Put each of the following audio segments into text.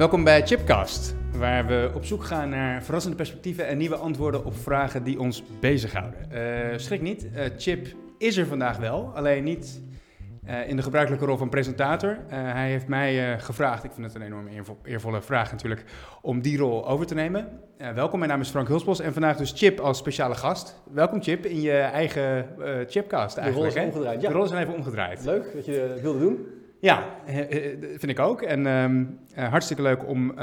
Welkom bij Chipcast, waar we op zoek gaan naar verrassende perspectieven en nieuwe antwoorden op vragen die ons bezighouden. Eh schrik niet, eh, Chip is er vandaag wel, alleen niet eh, in de gebruikelijke rol van presentator. Hij heeft mij gevraagd, ik vind het een enorm eervo- eervolle vraag natuurlijk, om die rol over te nemen. Welkom, mijn naam is Frank Hulsbos en vandaag dus Chip als speciale gast. Welkom Chip in je eigen Chipcast De rol eigenlijk. is hè? omgedraaid. Ja, De rollen zijn even omgedraaid. leuk dat je dat wilde doen. Ja, eh, eh, vind ik ook. En ehm, eh, hartstikke leuk om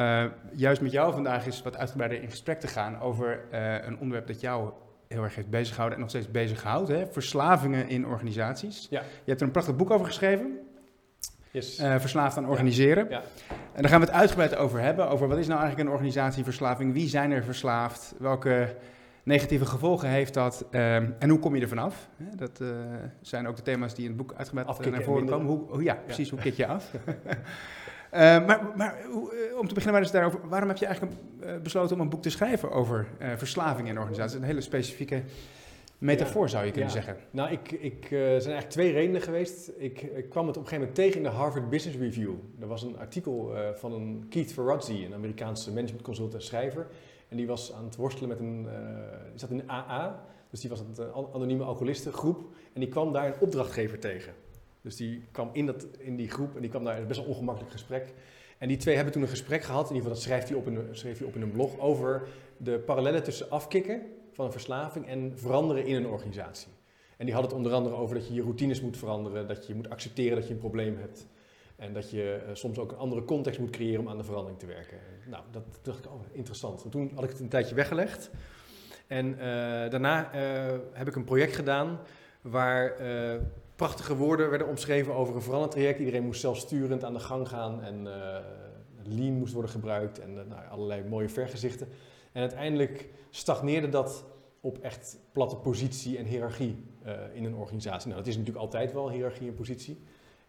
juist met jou vandaag eens wat uitgebreider in gesprek te gaan over een onderwerp dat jou heel erg heeft bezighouden en nog steeds bezighoudt. Hè? Verslavingen in organisaties. Ja. Je hebt er een prachtig boek over geschreven, Yes. Verslaafd aan organiseren. Ja. En daar gaan we het uitgebreid over hebben, over wat is nou eigenlijk een organisatieverslaving, wie zijn er verslaafd, welke negatieve gevolgen heeft dat ehm, en hoe kom je er vanaf? Dat eh, zijn ook de thema's die in het boek uitgebreid eh, naar en voren komen. Hoe, hoe, ja, precies, hoe kik je af? Eh, maar maar hoe, om te beginnen maar eens daarover, waarom heb je eigenlijk besloten om een boek te schrijven over verslaving in organisaties? Een hele specifieke metafoor zou je kunnen Ja. zeggen. Nou, ik, ik, er zijn eigenlijk twee redenen geweest. Ik, ik kwam het op een gegeven moment tegen in de Harvard Business Review. Er was een artikel van een Keith Ferrazzi, een Amerikaanse managementconsultant en schrijver. En die was aan het worstelen met een, eh, die zat in de AA, dus die was een eh, anonieme alcoholistengroep. En die kwam daar een opdrachtgever tegen. Dus die kwam in, dat, in die groep en die kwam daar een best wel ongemakkelijk gesprek. En die twee hebben toen een gesprek gehad, in ieder geval dat schrijft hij op in, schreef hij op in een blog, over de parallellen tussen afkicken van een verslaving en veranderen in een organisatie. En die had het onder andere over dat je je routines moet veranderen, dat je moet accepteren dat je een probleem hebt. En dat je eh, soms ook een andere context moet creëren om aan de verandering te werken. Nou, dat dacht ik, oh, interessant. En toen had ik het een tijdje weggelegd. En eh, daarna eh, heb ik een project gedaan waar prachtige woorden werden omschreven over een verandertraject. Iedereen moest zelfsturend aan de gang gaan en lean moest worden gebruikt en nou, allerlei mooie vergezichten. En uiteindelijk stagneerde dat op echt platte positie en hiërarchie in een organisatie. Nou, dat is natuurlijk altijd wel hiërarchie en positie.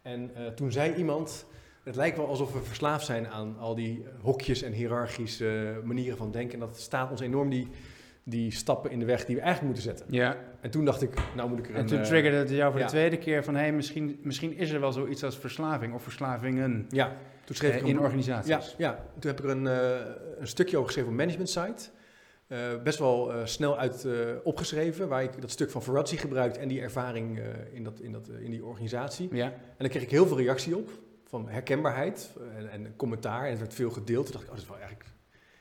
En eh, toen zei iemand, het lijkt wel alsof we verslaafd zijn aan al die hokjes en hiërarchische manieren van denken. En dat staat ons enorm die, die stappen in de weg die we eigenlijk moeten zetten. Ja, En toen dacht ik, nou moet ik er en een... toen eh, triggerde het jou voor ja. de tweede keer van, hé, hey, misschien, misschien is er wel zoiets als verslaving of verslavingen Ja, toen schreef eh, ik in een- organisaties. Ja, ja, toen heb ik er een, een stukje over geschreven op Management Site. Eh, best wel eh, snel uit eh, opgeschreven, waar ik dat stuk van Ferrazzi gebruikt en die ervaring in, dat, in, dat, in die organisatie. Ja. En daar kreeg ik heel veel reactie op, van herkenbaarheid en, en commentaar. En het werd veel gedeeld. Toen dacht ik, oh, dat is wel eigenlijk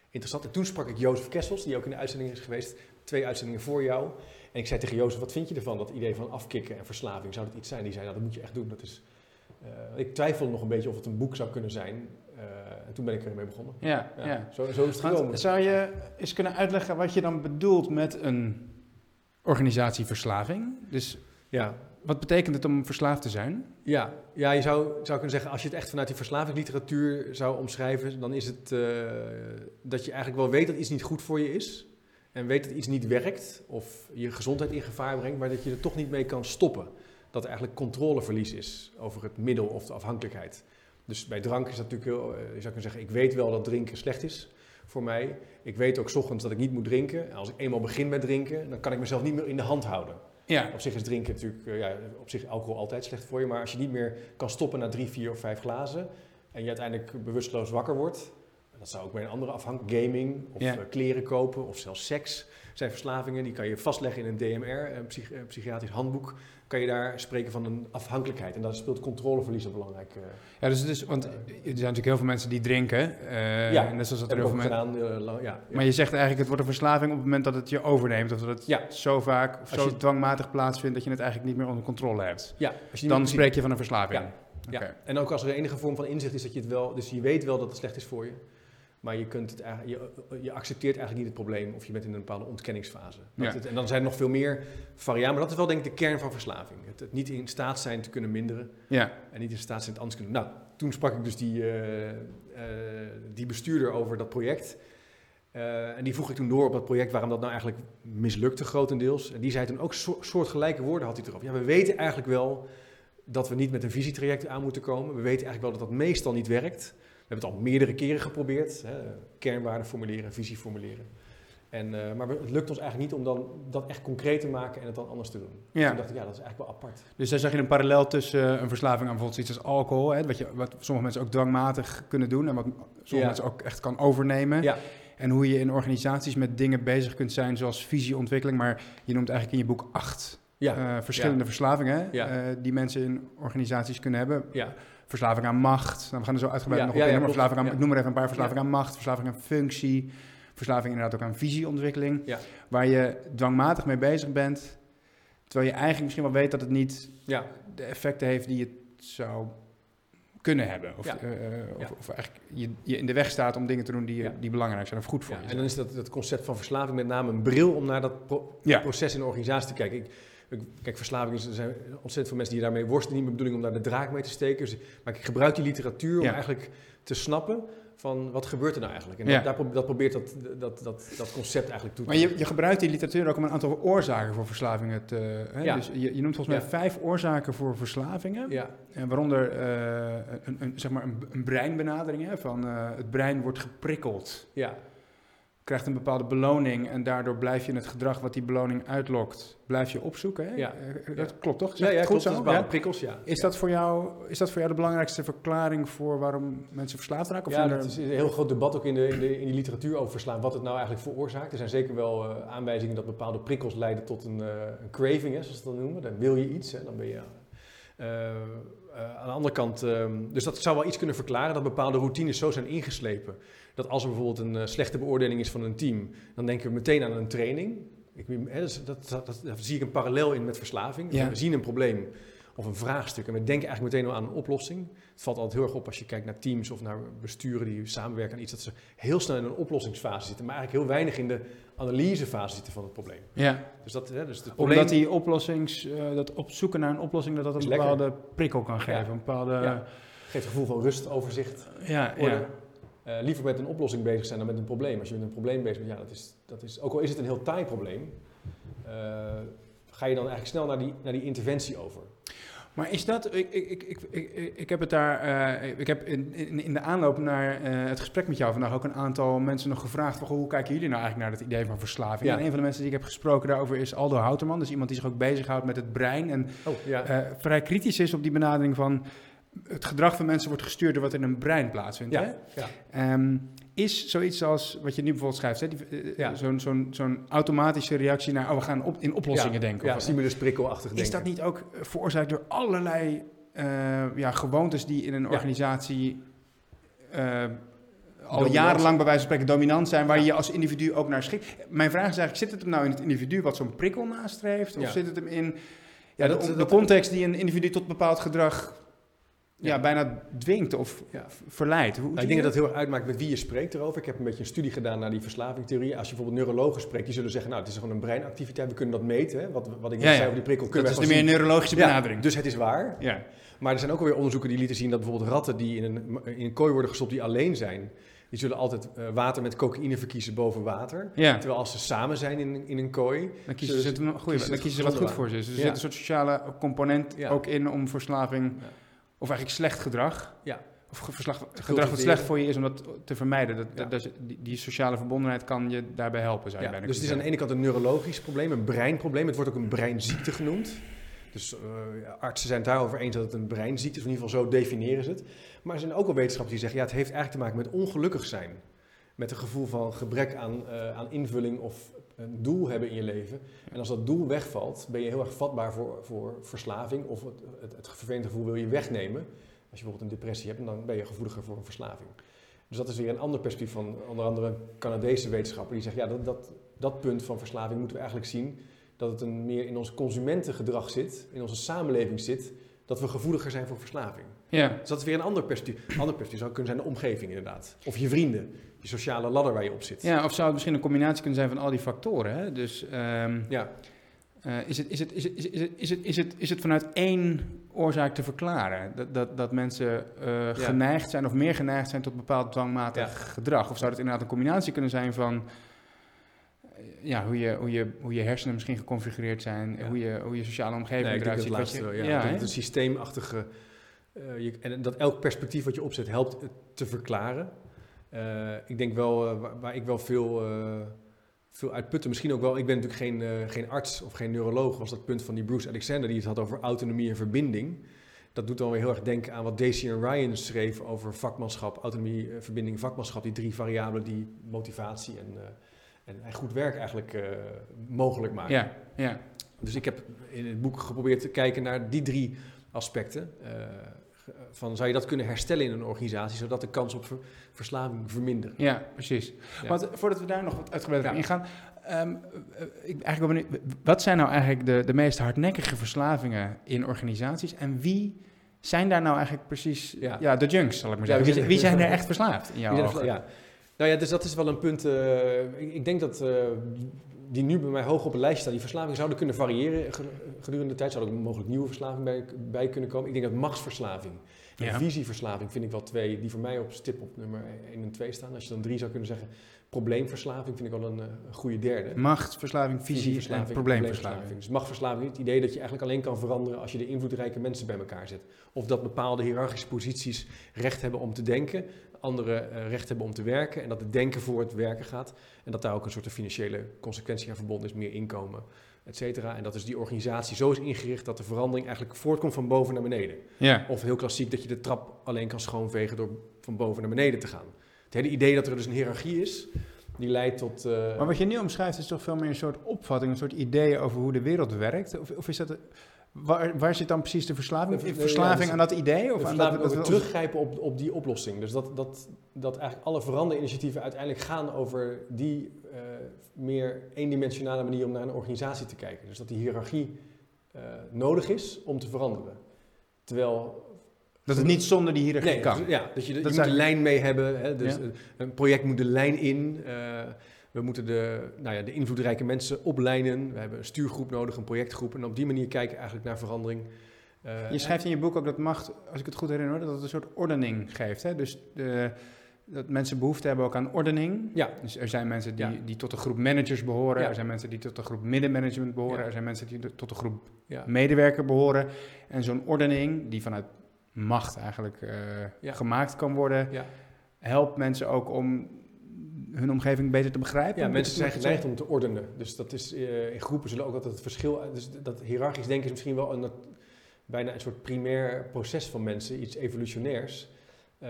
interessant. En toen sprak ik Jozef Kessels, die ook in de uitzending is geweest, twee uitzendingen voor jou. En ik zei tegen Jozef, wat vind je ervan, dat idee van afkicken en verslaving? Zou dat iets zijn? Die zei, nou, dat moet je echt doen. Dat is, ik twijfelde nog een beetje of het een boek zou kunnen zijn. Eh, en toen ben ik ermee begonnen. Ja, Ja, ja. Zo, zo is het gekomen. zou je eens kunnen uitleggen wat je dan bedoelt met een organisatieverslaving? Dus Ja, wat betekent het om verslaafd te zijn? ja, ja je zou, zou kunnen zeggen, als je het echt vanuit die verslavingsliteratuur zou omschrijven, dan is het eh, dat je eigenlijk wel weet dat iets niet goed voor je is. En weet dat iets niet werkt of je gezondheid in gevaar brengt, maar dat je er toch niet mee kan stoppen. Dat er eigenlijk controleverlies is over het middel of de afhankelijkheid. Dus bij drank is dat natuurlijk heel, eh, je zou kunnen zeggen, ik weet wel dat drinken slecht is voor mij. Ik weet ook 's ochtends dat ik niet moet drinken. En als ik eenmaal begin met drinken, dan kan ik mezelf niet meer in de hand houden. Ja, Op zich is drinken natuurlijk, eh, ja, op zich alcohol altijd slecht voor je. Maar als je niet meer kan stoppen na drie, vier of vijf glazen. En je uiteindelijk bewusteloos wakker wordt. Dat zou ook bij een andere afhank, gaming of Ja. eh, kleren kopen of zelfs seks. Zijn verslavingen, die kan je vastleggen in een DMR, een psych- eh, psychiatrisch handboek. Kan je daar spreken van een afhankelijkheid. En daar speelt controleverlies een belangrijk. eh ja dus, dus, want er zijn natuurlijk heel veel mensen die drinken. eh, Ja, net zoals dat er heel veel mensen... gedaan. eh, lang- ja, ja. Maar je zegt eigenlijk, het wordt een verslaving op het moment dat het je overneemt. Of dat het Ja. zo vaak of zo je- dwangmatig plaatsvindt dat je het eigenlijk niet meer onder controle hebt. ja, als je niet Dan meer- spreek je van een verslaving. Ja. Oké. Ja, en ook als er enige vorm van inzicht is dat je het wel, dus je weet wel dat het slecht is voor je, maar je, kunt het, je, je accepteert eigenlijk niet het probleem of je bent in een bepaalde ontkenningsfase. Ja. het- en dan zijn er nog veel meer variabelen, maar dat is wel denk ik de kern van verslaving. Het, het niet in staat zijn te kunnen minderen Ja, en niet in staat zijn het anders kunnen doen. Nou, toen sprak ik dus die, eh, eh, die bestuurder over dat project. Eh, en die vroeg ik toen door op dat project waarom dat nou eigenlijk mislukte grotendeels. En die zei toen ook so soortgelijke woorden had hij erop. Ja, we weten eigenlijk wel dat we niet met een visietraject aan moeten komen. We weten eigenlijk wel dat dat meestal niet werkt. We hebben het al meerdere keren geprobeerd. Hè, kernwaarden formuleren, visie formuleren. En, uh, maar het lukt ons eigenlijk niet om dan dat echt concreet te maken en het dan anders te doen. Ja. Toen dacht ik, ja, dat is eigenlijk wel apart. Dus daar zag je een parallel tussen uh, een verslaving aan bijvoorbeeld iets als alcohol, hè, wat, je, wat sommige mensen ook dwangmatig kunnen doen en wat sommige Ja. mensen ook echt kan overnemen. Ja, En hoe je in organisaties met dingen bezig kunt zijn zoals visieontwikkeling, maar je noemt eigenlijk in je boek acht ja, eh, verschillende verslavingen eh, die mensen in organisaties kunnen hebben. ja, Verslaving aan macht. Nou, we gaan er zo uitgebreid Ja, nog op ja, in. maar verslaving aan. Ik noem er even een paar. Verslaving aan macht, verslaving aan functie. Verslaving inderdaad ook aan visieontwikkeling. Ja. Waar je dwangmatig mee bezig bent. Terwijl je eigenlijk misschien wel weet dat het niet ja, de effecten heeft die het zou kunnen hebben. Of, Ja. eh, eh, of, Ja. of eigenlijk je, je in de weg staat om dingen te doen die, Ja. die belangrijk zijn of goed voor je En dan is dat het concept van verslaving met name een bril om naar dat pro- proces in de organisatie te kijken. Ik- kijk, verslaving is, er zijn ontzettend veel mensen die daarmee worstelen. Niet mijn bedoeling om daar de draak mee te steken. Dus- maar ik gebruik die literatuur om Ja. eigenlijk te snappen van wat gebeurt er nou eigenlijk. En Ja. dat, daar pro- dat probeert dat, dat, dat, dat concept eigenlijk toe te Maar je, je gebruikt die literatuur ook om een aantal oorzaken voor verslavingen te... Hè? Ja. Dus je, je noemt volgens mij Ja. vijf oorzaken voor verslavingen. Ja, En waaronder eh, een, een, zeg maar een, een breinbenadering, hè, van eh, het brein wordt geprikkeld, ja, krijgt een bepaalde beloning en daardoor blijf je het gedrag wat die beloning uitlokt, blijf je opzoeken. Hè? Ja. Eh, dat Ja. klopt toch? Zeg ja, ja klopt. Dat zo? Ja? prikkels, ja. Is, dat voor jou, is dat voor jou de belangrijkste verklaring voor waarom mensen verslaafd raken? Of Ja, dat er- is een heel groot debat ook in de, in de, in die literatuur over verslaan. Wat het nou eigenlijk veroorzaakt. Er zijn zeker wel eh, aanwijzingen dat bepaalde prikkels leiden tot een, eh, een craving, hè, zoals ze dat noemen. Dan wil je iets, hè, dan ben je... eh, eh, aan de andere kant, ehm, dus dat zou wel iets kunnen verklaren dat bepaalde routines zo zijn ingeslepen. Dat als er bijvoorbeeld een eh, slechte beoordeling is van een team, dan denken we meteen aan een training. Ik, hè, dus dat, dat, dat, daar zie ik een parallel in met verslaving. Ja. We zien een probleem of een vraagstuk en we denken eigenlijk meteen al aan een oplossing. Het valt altijd heel erg op als je kijkt naar teams of naar besturen die samenwerken aan iets, dat ze heel snel in een oplossingsfase zitten, maar eigenlijk heel weinig in de analysefase zitten van het probleem. Ja, Dus dat, hè, dus het probleem, omdat die oplossings, eh, dat op zoeken naar een oplossing, dat dat een lekker. bepaalde prikkel kan geven. Ja. Een bepaalde, Ja. ja, geeft een gevoel van rust, overzicht, ja, orde. Eh, liever met een oplossing bezig zijn dan met een probleem. Als je met een probleem bezig bent, ja, dat is, dat is, ook al is het een heel taai probleem, eh, ga je dan eigenlijk snel naar die, naar die interventie over. Maar is dat, ik, ik, ik, ik, ik, heb het daar, eh, ik heb in, in, in de aanloop naar het gesprek met jou vandaag ook een aantal mensen nog gevraagd van, hoe kijken jullie nou eigenlijk naar het idee van verslaving? Ja. En een van de mensen die ik heb gesproken daarover is Aldo Houterman, dus iemand die zich ook bezighoudt met het brein en Oh, ja. vrij kritisch is op die benadering van het gedrag van mensen wordt gestuurd door wat in een brein plaatsvindt. Hè? ja. Ehm, is zoiets als wat je nu bijvoorbeeld schrijft, hè, die, eh, Ja. zo'n, zo'n, zo'n automatische reactie naar, oh, we gaan op, in oplossingen denken. Ja, of- stimulus-prikkelachtig denken. is dat niet ook eh, veroorzaakt door allerlei eh, ja, gewoontes die in een organisatie eh, al Dominant. jarenlang bij wijze van spreken dominant zijn, waar je als individu ook naar schikt? Mijn vraag is eigenlijk, zit het hem nou in het individu wat zo'n prikkel nastreeft? Of zit het hem in ja, de, dat- de context die een individu tot bepaald gedrag ja. Ja. bijna dwingt of Ja. verleidt? Nou, ik denk dat het heel erg uitmaakt met wie je spreekt erover. Ik heb een beetje een studie gedaan naar die verslavingtheorie. Als je bijvoorbeeld neurologen spreekt, die zullen zeggen, nou, het is gewoon een breinactiviteit, we kunnen dat meten. Hè? Wat, wat ik net Ja, zei over die prikkel, kunnen Dat is de meer gewoon zien. neurologische benadering. dus het is waar. Ja. Maar er zijn ook alweer onderzoeken die lieten zien dat bijvoorbeeld ratten die in een, in een kooi worden gestopt die alleen zijn, die zullen altijd eh, water met cocaïne verkiezen boven water. Terwijl als ze samen zijn in, in een kooi, dan kiezen ze, het, goeie, kiezen dan ze kiezen ze het wat goed voor ze. Dus er zit een soort sociale component ook in om verslaving, Ja. Of eigenlijk slecht gedrag, Ja. of gedrag wat slecht voor je is om dat te vermijden. Dat, Ja. dat die, die sociale verbondenheid kan je daarbij helpen, zou je Ja, dus het is aan de ene kant een neurologisch probleem, een breinprobleem. Het wordt ook een breinziekte genoemd. Dus eh, artsen zijn het daarover eens dat het een breinziekte is. In ieder geval zo definiëren ze het. Maar er zijn ook wel wetenschappers die zeggen... ja, het heeft eigenlijk te maken met ongelukkig zijn. Met een gevoel van gebrek aan, eh, aan invulling of een doel hebben in je leven. En als dat doel wegvalt, ben je heel erg vatbaar voor, voor verslaving... of het, het, het vervelende gevoel wil je wegnemen. Als je bijvoorbeeld een depressie hebt, dan ben je gevoeliger voor een verslaving. Dus dat is weer een ander perspectief van onder andere Canadese wetenschapper. Die zegt, ja, dat, dat, dat punt van verslaving moeten we eigenlijk zien... dat het een meer in ons consumentengedrag zit, in onze samenleving zit... dat we gevoeliger zijn voor verslaving. Ja. Dus dat is weer een ander perspectief. Een ander perspectief zou kunnen zijn de omgeving inderdaad. Of je vrienden, je sociale ladder waar je op zit. ja, of zou het misschien een combinatie kunnen zijn van al die factoren? Hè? Dus ehm, Ja. eh, is, het, is, het, is, het, is, het, is, het, is, het, is het vanuit één oorzaak te verklaren? Dat, dat, dat mensen eh, geneigd zijn of meer geneigd zijn tot bepaald dwangmatig Ja. gedrag? Of zou het inderdaad een combinatie kunnen zijn van eh, ja, hoe, je, hoe, je, hoe je hersenen misschien geconfigureerd zijn, Ja. hoe, je, hoe je sociale omgeving Nee, eruit dat ziet? laatste ja. het een systeemachtige... je, en dat elk perspectief wat je opzet helpt het te verklaren. Eh, ik denk wel, eh, waar, waar ik wel veel, eh, veel uitputten. Misschien ook wel, ik ben natuurlijk geen, geen arts of geen neuroloog, was dat punt van die Bruce Alexander die het had over autonomie en verbinding. Dat doet dan weer heel erg denken aan wat Daisy en Ryan schreef over vakmanschap, autonomie, verbinding, vakmanschap. Die drie variabelen die motivatie en, uh, en, goed werk eigenlijk uh, mogelijk maken. Ja, ja. Dus ik heb in het boek geprobeerd te kijken naar die drie aspecten. Uh, van zou je dat kunnen herstellen in een organisatie, zodat de kans op verslaving vermindert? Ja, precies. Ja. Want voordat we daar nog wat uitgebreider ja. ingaan, um, ik eigenlijk benieuwd, wat zijn nou eigenlijk de, de meest hardnekkige verslavingen in organisaties en wie zijn daar nou eigenlijk precies ja. ja de junks, zal ik maar zeggen? wie, wie, zijn er echt verslaafd in jouw ogen? Ja. Nou ja, dus dat is wel een punt. Uh, ik, ik, denk dat uh, die nu bij mij hoog op het lijst staan, die verslavingen zouden kunnen variëren gedurende de tijd. Zou er mogelijk nieuwe verslaving bij, bij, kunnen komen. Ik denk dat machtsverslaving en visieverslaving vind ik wel twee die voor mij op stip op nummer 1 en 2 staan. Als je dan drie zou kunnen zeggen, probleemverslaving vind ik wel een, een goede derde. Machtsverslaving, visieverslaving, probleemverslaving. Dus machtsverslaving, het idee dat je eigenlijk alleen kan veranderen als je de invloedrijke mensen bij elkaar zet. Of dat bepaalde hiërarchische posities recht hebben om te denken, anderen uh, recht hebben om te werken. En dat het denken voor het werken gaat. En dat daar ook een soort financiële consequentie aan verbonden is, meer inkomen, et cetera. En dat is die organisatie zo is ingericht dat de verandering eigenlijk voortkomt van boven naar beneden. Ja. Of heel klassiek dat je de trap alleen kan schoonvegen door van boven naar beneden te gaan. Het hele idee dat er dus een hiërarchie is, die leidt tot... Uh... Maar wat je nu omschrijft is toch veel meer een soort opvatting, een soort idee over hoe de wereld werkt? Of, of is dat... Waar, waar, zit dan precies de verslaving? De, verslaving dus aan dat idee? Of aan dat, dat we teruggrijpen op, op die oplossing. Dus dat, dat, dat eigenlijk alle veranderinitiatieven uiteindelijk gaan over die uh, meer eendimensionale manier om naar een organisatie te kijken. Dus dat die hiërarchie uh, nodig is om te veranderen. Terwijl dat het niet zonder die hiërarchie nee, kan. Dus, ja, dat je, je moet een lijn mee hebben. Hè, dus ja. Een project moet de lijn in. Uh, we moeten de, nou ja, de invloedrijke mensen oplijnen. We hebben een stuurgroep nodig, een projectgroep. En op die manier kijken eigenlijk naar verandering. Uh, je schrijft in je boek ook dat macht, als ik het goed herinner, dat het een soort ordening geeft. Hè? Dus de, dat mensen behoefte hebben ook aan ordening. Ja. Dus er zijn mensen die, ja. die tot de groep managers behoren. Ja. Er zijn mensen die tot de groep middenmanagement behoren. Ja. Er zijn mensen die tot de groep medewerker behoren. En zo'n ordening, die vanuit macht eigenlijk uh, gemaakt kan worden, helpt mensen ook om hun omgeving beter te begrijpen? Ja, mensen zijn geneigd om te ordenen. Dus dat is, uh, in groepen zullen ook altijd het verschil... Dus dat hiërarchisch denken is misschien wel een, bijna een soort primair proces van mensen, iets evolutionairs. Uh,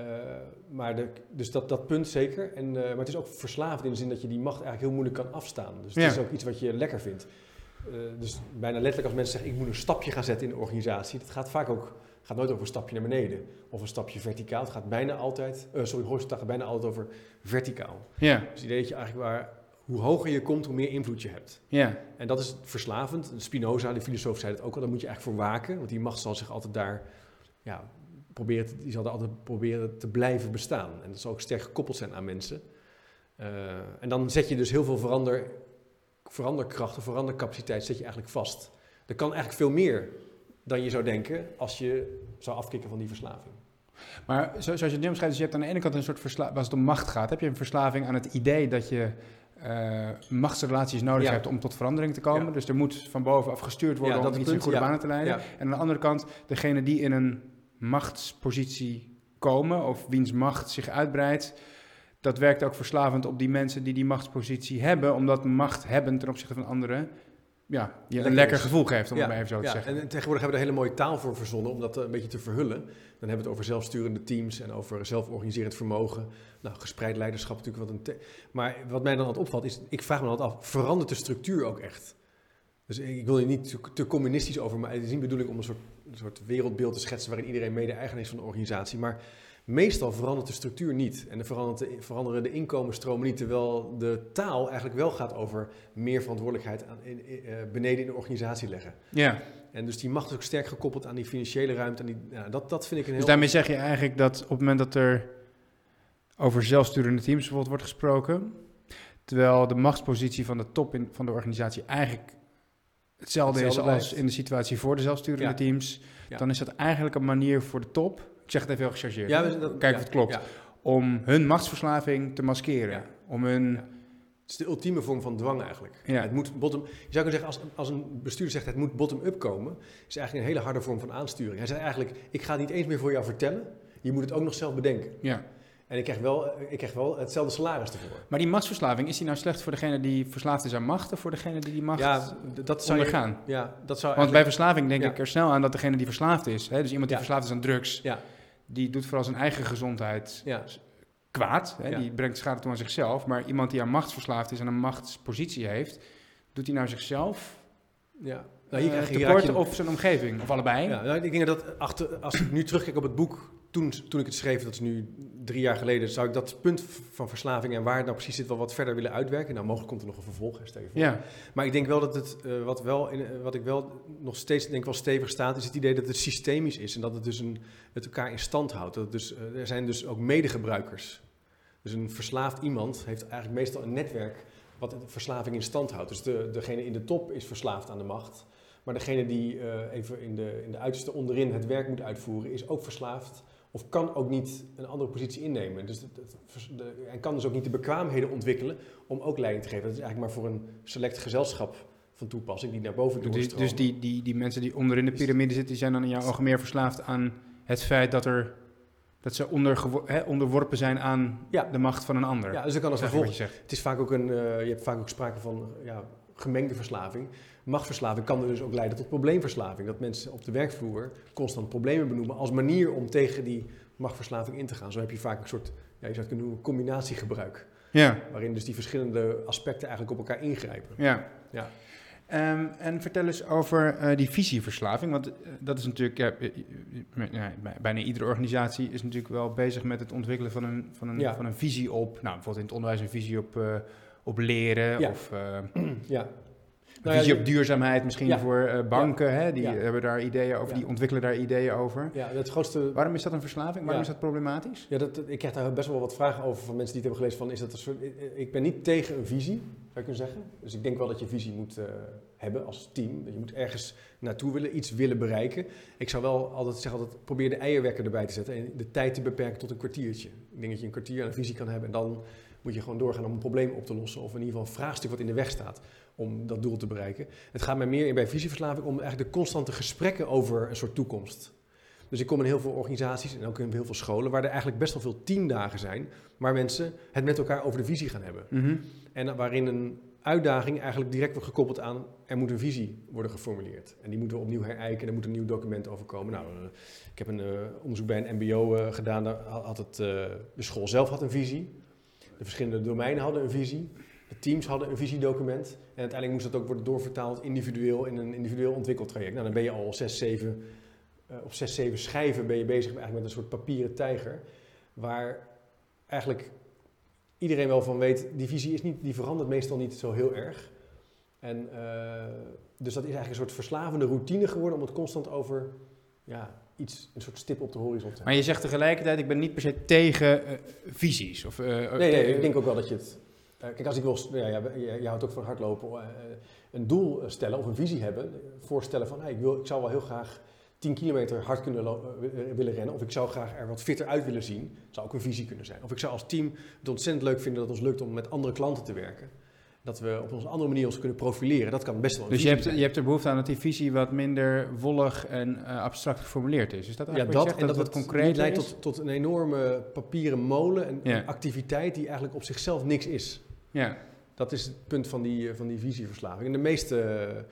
maar de, dus dat, dat punt zeker. En, uh, maar het is ook verslaafd in de zin dat je die macht eigenlijk heel moeilijk kan afstaan. Dus het ja. is ook iets wat je lekker vindt. Dus bijna letterlijk als mensen zeggen, ik moet een stapje gaan zetten in de organisatie. Dat gaat vaak ook gaat nooit over een stapje naar beneden of een stapje verticaal. Het gaat bijna altijd, uh, sorry, horizontaal gaat bijna altijd over verticaal. Ja. Dus het idee dat je eigenlijk waar, hoe hoger je komt, hoe meer invloed je hebt. Ja. En dat is verslavend. Spinoza, de filosoof, zei het ook al. Daar moet je eigenlijk voor waken, want die macht zal zich altijd daar, ja, proberen, die zal altijd proberen te blijven bestaan. En dat zal ook sterk gekoppeld zijn aan mensen. Uh, en dan zet je dus heel veel verander, veranderkracht of verandercapaciteit zet je eigenlijk vast. Er kan eigenlijk veel meer dan je zou denken als je zou afkicken van die verslaving. Maar zoals je het nu omschrijft, dus je hebt aan de ene kant een soort verslaving, als het om macht gaat, heb je een verslaving aan het idee dat je uh, machtsrelaties nodig ja. hebt om tot verandering te komen. Ja. Dus er moet van bovenaf gestuurd worden ja, om iets in goede banen te leiden. En aan de andere kant, degene die in een machtspositie komen of wiens macht zich uitbreidt, dat werkt ook verslavend op die mensen die die machtspositie hebben, omdat macht hebben ten opzichte van anderen ja, je lekker een lekker gevoel geeft, om ja, het maar even zo te ja. zeggen. En tegenwoordig hebben we er hele mooie taal voor verzonnen om dat een beetje te verhullen. Dan hebben we het over zelfsturende teams en over zelforganiserend vermogen. Nou, gespreid leiderschap natuurlijk. Wat een maar wat mij dan altijd opvalt is, ik vraag me altijd af, verandert de structuur ook echt? Dus ik wil hier niet te, te communistisch over, maar het is niet bedoeling om een soort, een soort wereldbeeld te schetsen waarin iedereen mede-eigenaar is van de organisatie. Maar Meestal verandert de structuur niet en de veranderen de inkomensstromen niet, terwijl de taal eigenlijk wel gaat over meer verantwoordelijkheid aan, in, in, uh, beneden in de organisatie leggen. Ja. En dus die macht is ook sterk gekoppeld aan die financiële ruimte. En die, ja, dat, dat vind ik een heel... Dus daarmee zeg je eigenlijk dat op het moment dat er over zelfsturende teams bijvoorbeeld wordt gesproken, terwijl de machtspositie van de top in, van de organisatie eigenlijk hetzelfde, hetzelfde is als in de situatie voor de zelfsturende ja. teams, ja. dan is dat eigenlijk een manier voor de top ik zeg het even heel gechargeerd. Ja, dat, Kijk of het klopt. Om hun machtsverslaving te maskeren. Om hun... Het is de ultieme vorm van dwang eigenlijk. Het moet bottom, je zou kunnen zeggen, als, als een bestuurder zegt het moet bottom-up komen, is eigenlijk een hele harde vorm van aansturing. Hij zegt eigenlijk, ik ga het niet eens meer voor jou vertellen, je moet het ook nog zelf bedenken. Ja. En ik krijg wel, ik krijg wel hetzelfde salaris ervoor. Maar die machtsverslaving, is die nou slecht voor degene die verslaafd is aan macht of voor degene die die macht Ja, dat zou je, ondergaan? ja, dat zou Want bij verslaving denk Ja. ik er snel aan dat degene die verslaafd is, hè, dus iemand die Ja. verslaafd is aan drugs, Ja. Die doet vooral zijn eigen gezondheid Ja, kwaad. Hè, Ja. Die brengt schade toe aan zichzelf. Maar iemand die aan machtsverslaafd is en een machtspositie heeft, doet hij nou zichzelf ja. nou, hier krijg je- hier tekort raak je- of zijn omgeving? Of allebei? Ja, nou, ik denk dat achter, als ik nu terugkijk op het boek, toen, toen ik het schreef, dat is nu drie jaar geleden, zou ik dat punt van verslaving en waar het nou precies zit wel wat verder willen uitwerken. Nou, mogelijk komt er nog een vervolg, hè, voor. Ja. Maar ik denk wel dat het, eh, wat, wel in, eh, wat ik wel nog steeds denk wel stevig staat, is het idee dat het systemisch is en dat het dus een, het elkaar in stand houdt. Dat dus, eh, er zijn dus ook medegebruikers. Dus een verslaafd iemand heeft eigenlijk meestal een netwerk wat verslaving in stand houdt. Dus de, degene in de top is verslaafd aan de macht. Maar degene die even in de, in de uiterste onderin het werk moet uitvoeren, is ook verslaafd. Of kan ook niet een andere positie innemen. Dus het- het vers- de- en kan dus ook niet de bekwaamheden ontwikkelen om ook leiding te geven. Dat is eigenlijk maar voor een select gezelschap van toepassing die naar boven Dus, doorstromen. dus die, die, die mensen die onderin de piramide zitten, die zijn dan in jouw ogen meer verslaafd aan het feit dat, er, dat ze hè, onderworpen zijn aan Ja. de macht van een ander. Ja, dus dan kan dat als zegt. Het is vaak ook een, eh, je hebt vaak ook sprake van ja, gemengde verslaving. Machtsverslaving kan dus ook leiden tot probleemverslaving. Dat mensen op de werkvloer constant problemen benoemen als manier om tegen die machtsverslaving in te gaan. Zo heb je vaak een soort, ja, je zou het kunnen noemen, combinatiegebruik. Ja, Waarin dus die verschillende aspecten eigenlijk op elkaar ingrijpen. ja. Ja. Ehm, en vertel eens over eh, die visieverslaving. Want eh, dat is natuurlijk, ja, eh, ja, bijna iedere organisatie is natuurlijk wel bezig met het ontwikkelen van een, van een, Ja. van een visie op, nou bijvoorbeeld in het onderwijs een visie op, op leren of Ja. Nou visie op duurzaamheid misschien Ja. voor eh, banken. Hè, die hebben daar ideeën over, die ontwikkelen daar ideeën over. ja, het grootste Waarom is dat een verslaving? Waarom is dat problematisch? Ja, dat, ik krijg daar best wel wat vragen over van mensen die het hebben gelezen. Van, is dat een soort, ik- ik ben niet tegen een visie, zou je kunnen zeggen. Dus ik denk wel dat je visie moet eh, hebben als team. Dat je moet ergens naartoe willen, iets willen bereiken. Ik zou wel altijd zeggen, altijd, probeer de eierwekker erbij te zetten. En de tijd te beperken tot een kwartiertje. Ik denk dat je een kwartier aan een visie kan hebben. En dan moet je gewoon doorgaan om een probleem op te lossen. Of in ieder geval een vraagstuk wat in de weg staat om dat doel te bereiken. Het gaat mij meer in bij visieverslaving om eigenlijk de constante gesprekken over een soort toekomst. Dus ik kom in heel veel organisaties en ook in heel veel scholen waar er eigenlijk best wel veel teamdagen zijn, waar mensen het met elkaar over de visie gaan hebben. Mhm. En waarin een uitdaging eigenlijk direct wordt gekoppeld aan er moet een visie worden geformuleerd. En die moeten we opnieuw herijken, er moet een nieuw document over komen. Nou, eh, ik heb een eh, onderzoek bij een MBO eh, gedaan, daar had het, de school zelf had een visie, de verschillende domeinen hadden een visie. Teams hadden een visiedocument en uiteindelijk moest dat ook worden doorvertaald individueel in een individueel ontwikkeltraject. Nou, dan ben je al zes, zeven eh, op zes, zeven schijven ben je bezig eigenlijk met een soort papieren tijger. Waar eigenlijk iedereen wel van weet, die visie is niet, die verandert meestal niet zo heel erg. En, eh, dus dat is eigenlijk een soort verslavende routine geworden om het constant over ja, iets, een soort stip op de horizon te hebben. Maar je zegt tegelijkertijd, ik ben niet per se tegen eh, visies. Of, Nee, ik denk ook wel dat je het. Eh, kijk, als ik wil. Ja, ja, je, houdt ook van hardlopen. eh, een doel stellen of een visie hebben. Voorstellen van hey, ik, wil, ik zou wel heel graag 10 kilometer hard kunnen eh, willen rennen. Of ik zou graag er wat fitter uit willen zien. Zou ook een visie kunnen zijn. Of ik zou als team het ontzettend leuk vinden dat het ons lukt om met andere klanten te werken. Dat we op een andere manier ons kunnen profileren. Dat kan best wel Dus je hebt, je hebt er behoefte aan dat die visie wat minder wollig en eh, abstract geformuleerd is. Is dat Ja, eigenlijk dat wat je en dat het niet leidt tot, tot een enorme papieren molen. En Ja. een activiteit die eigenlijk op zichzelf niks is. Ja, Dat is het punt van die, eh, van die visieverslaving. En de meeste eh,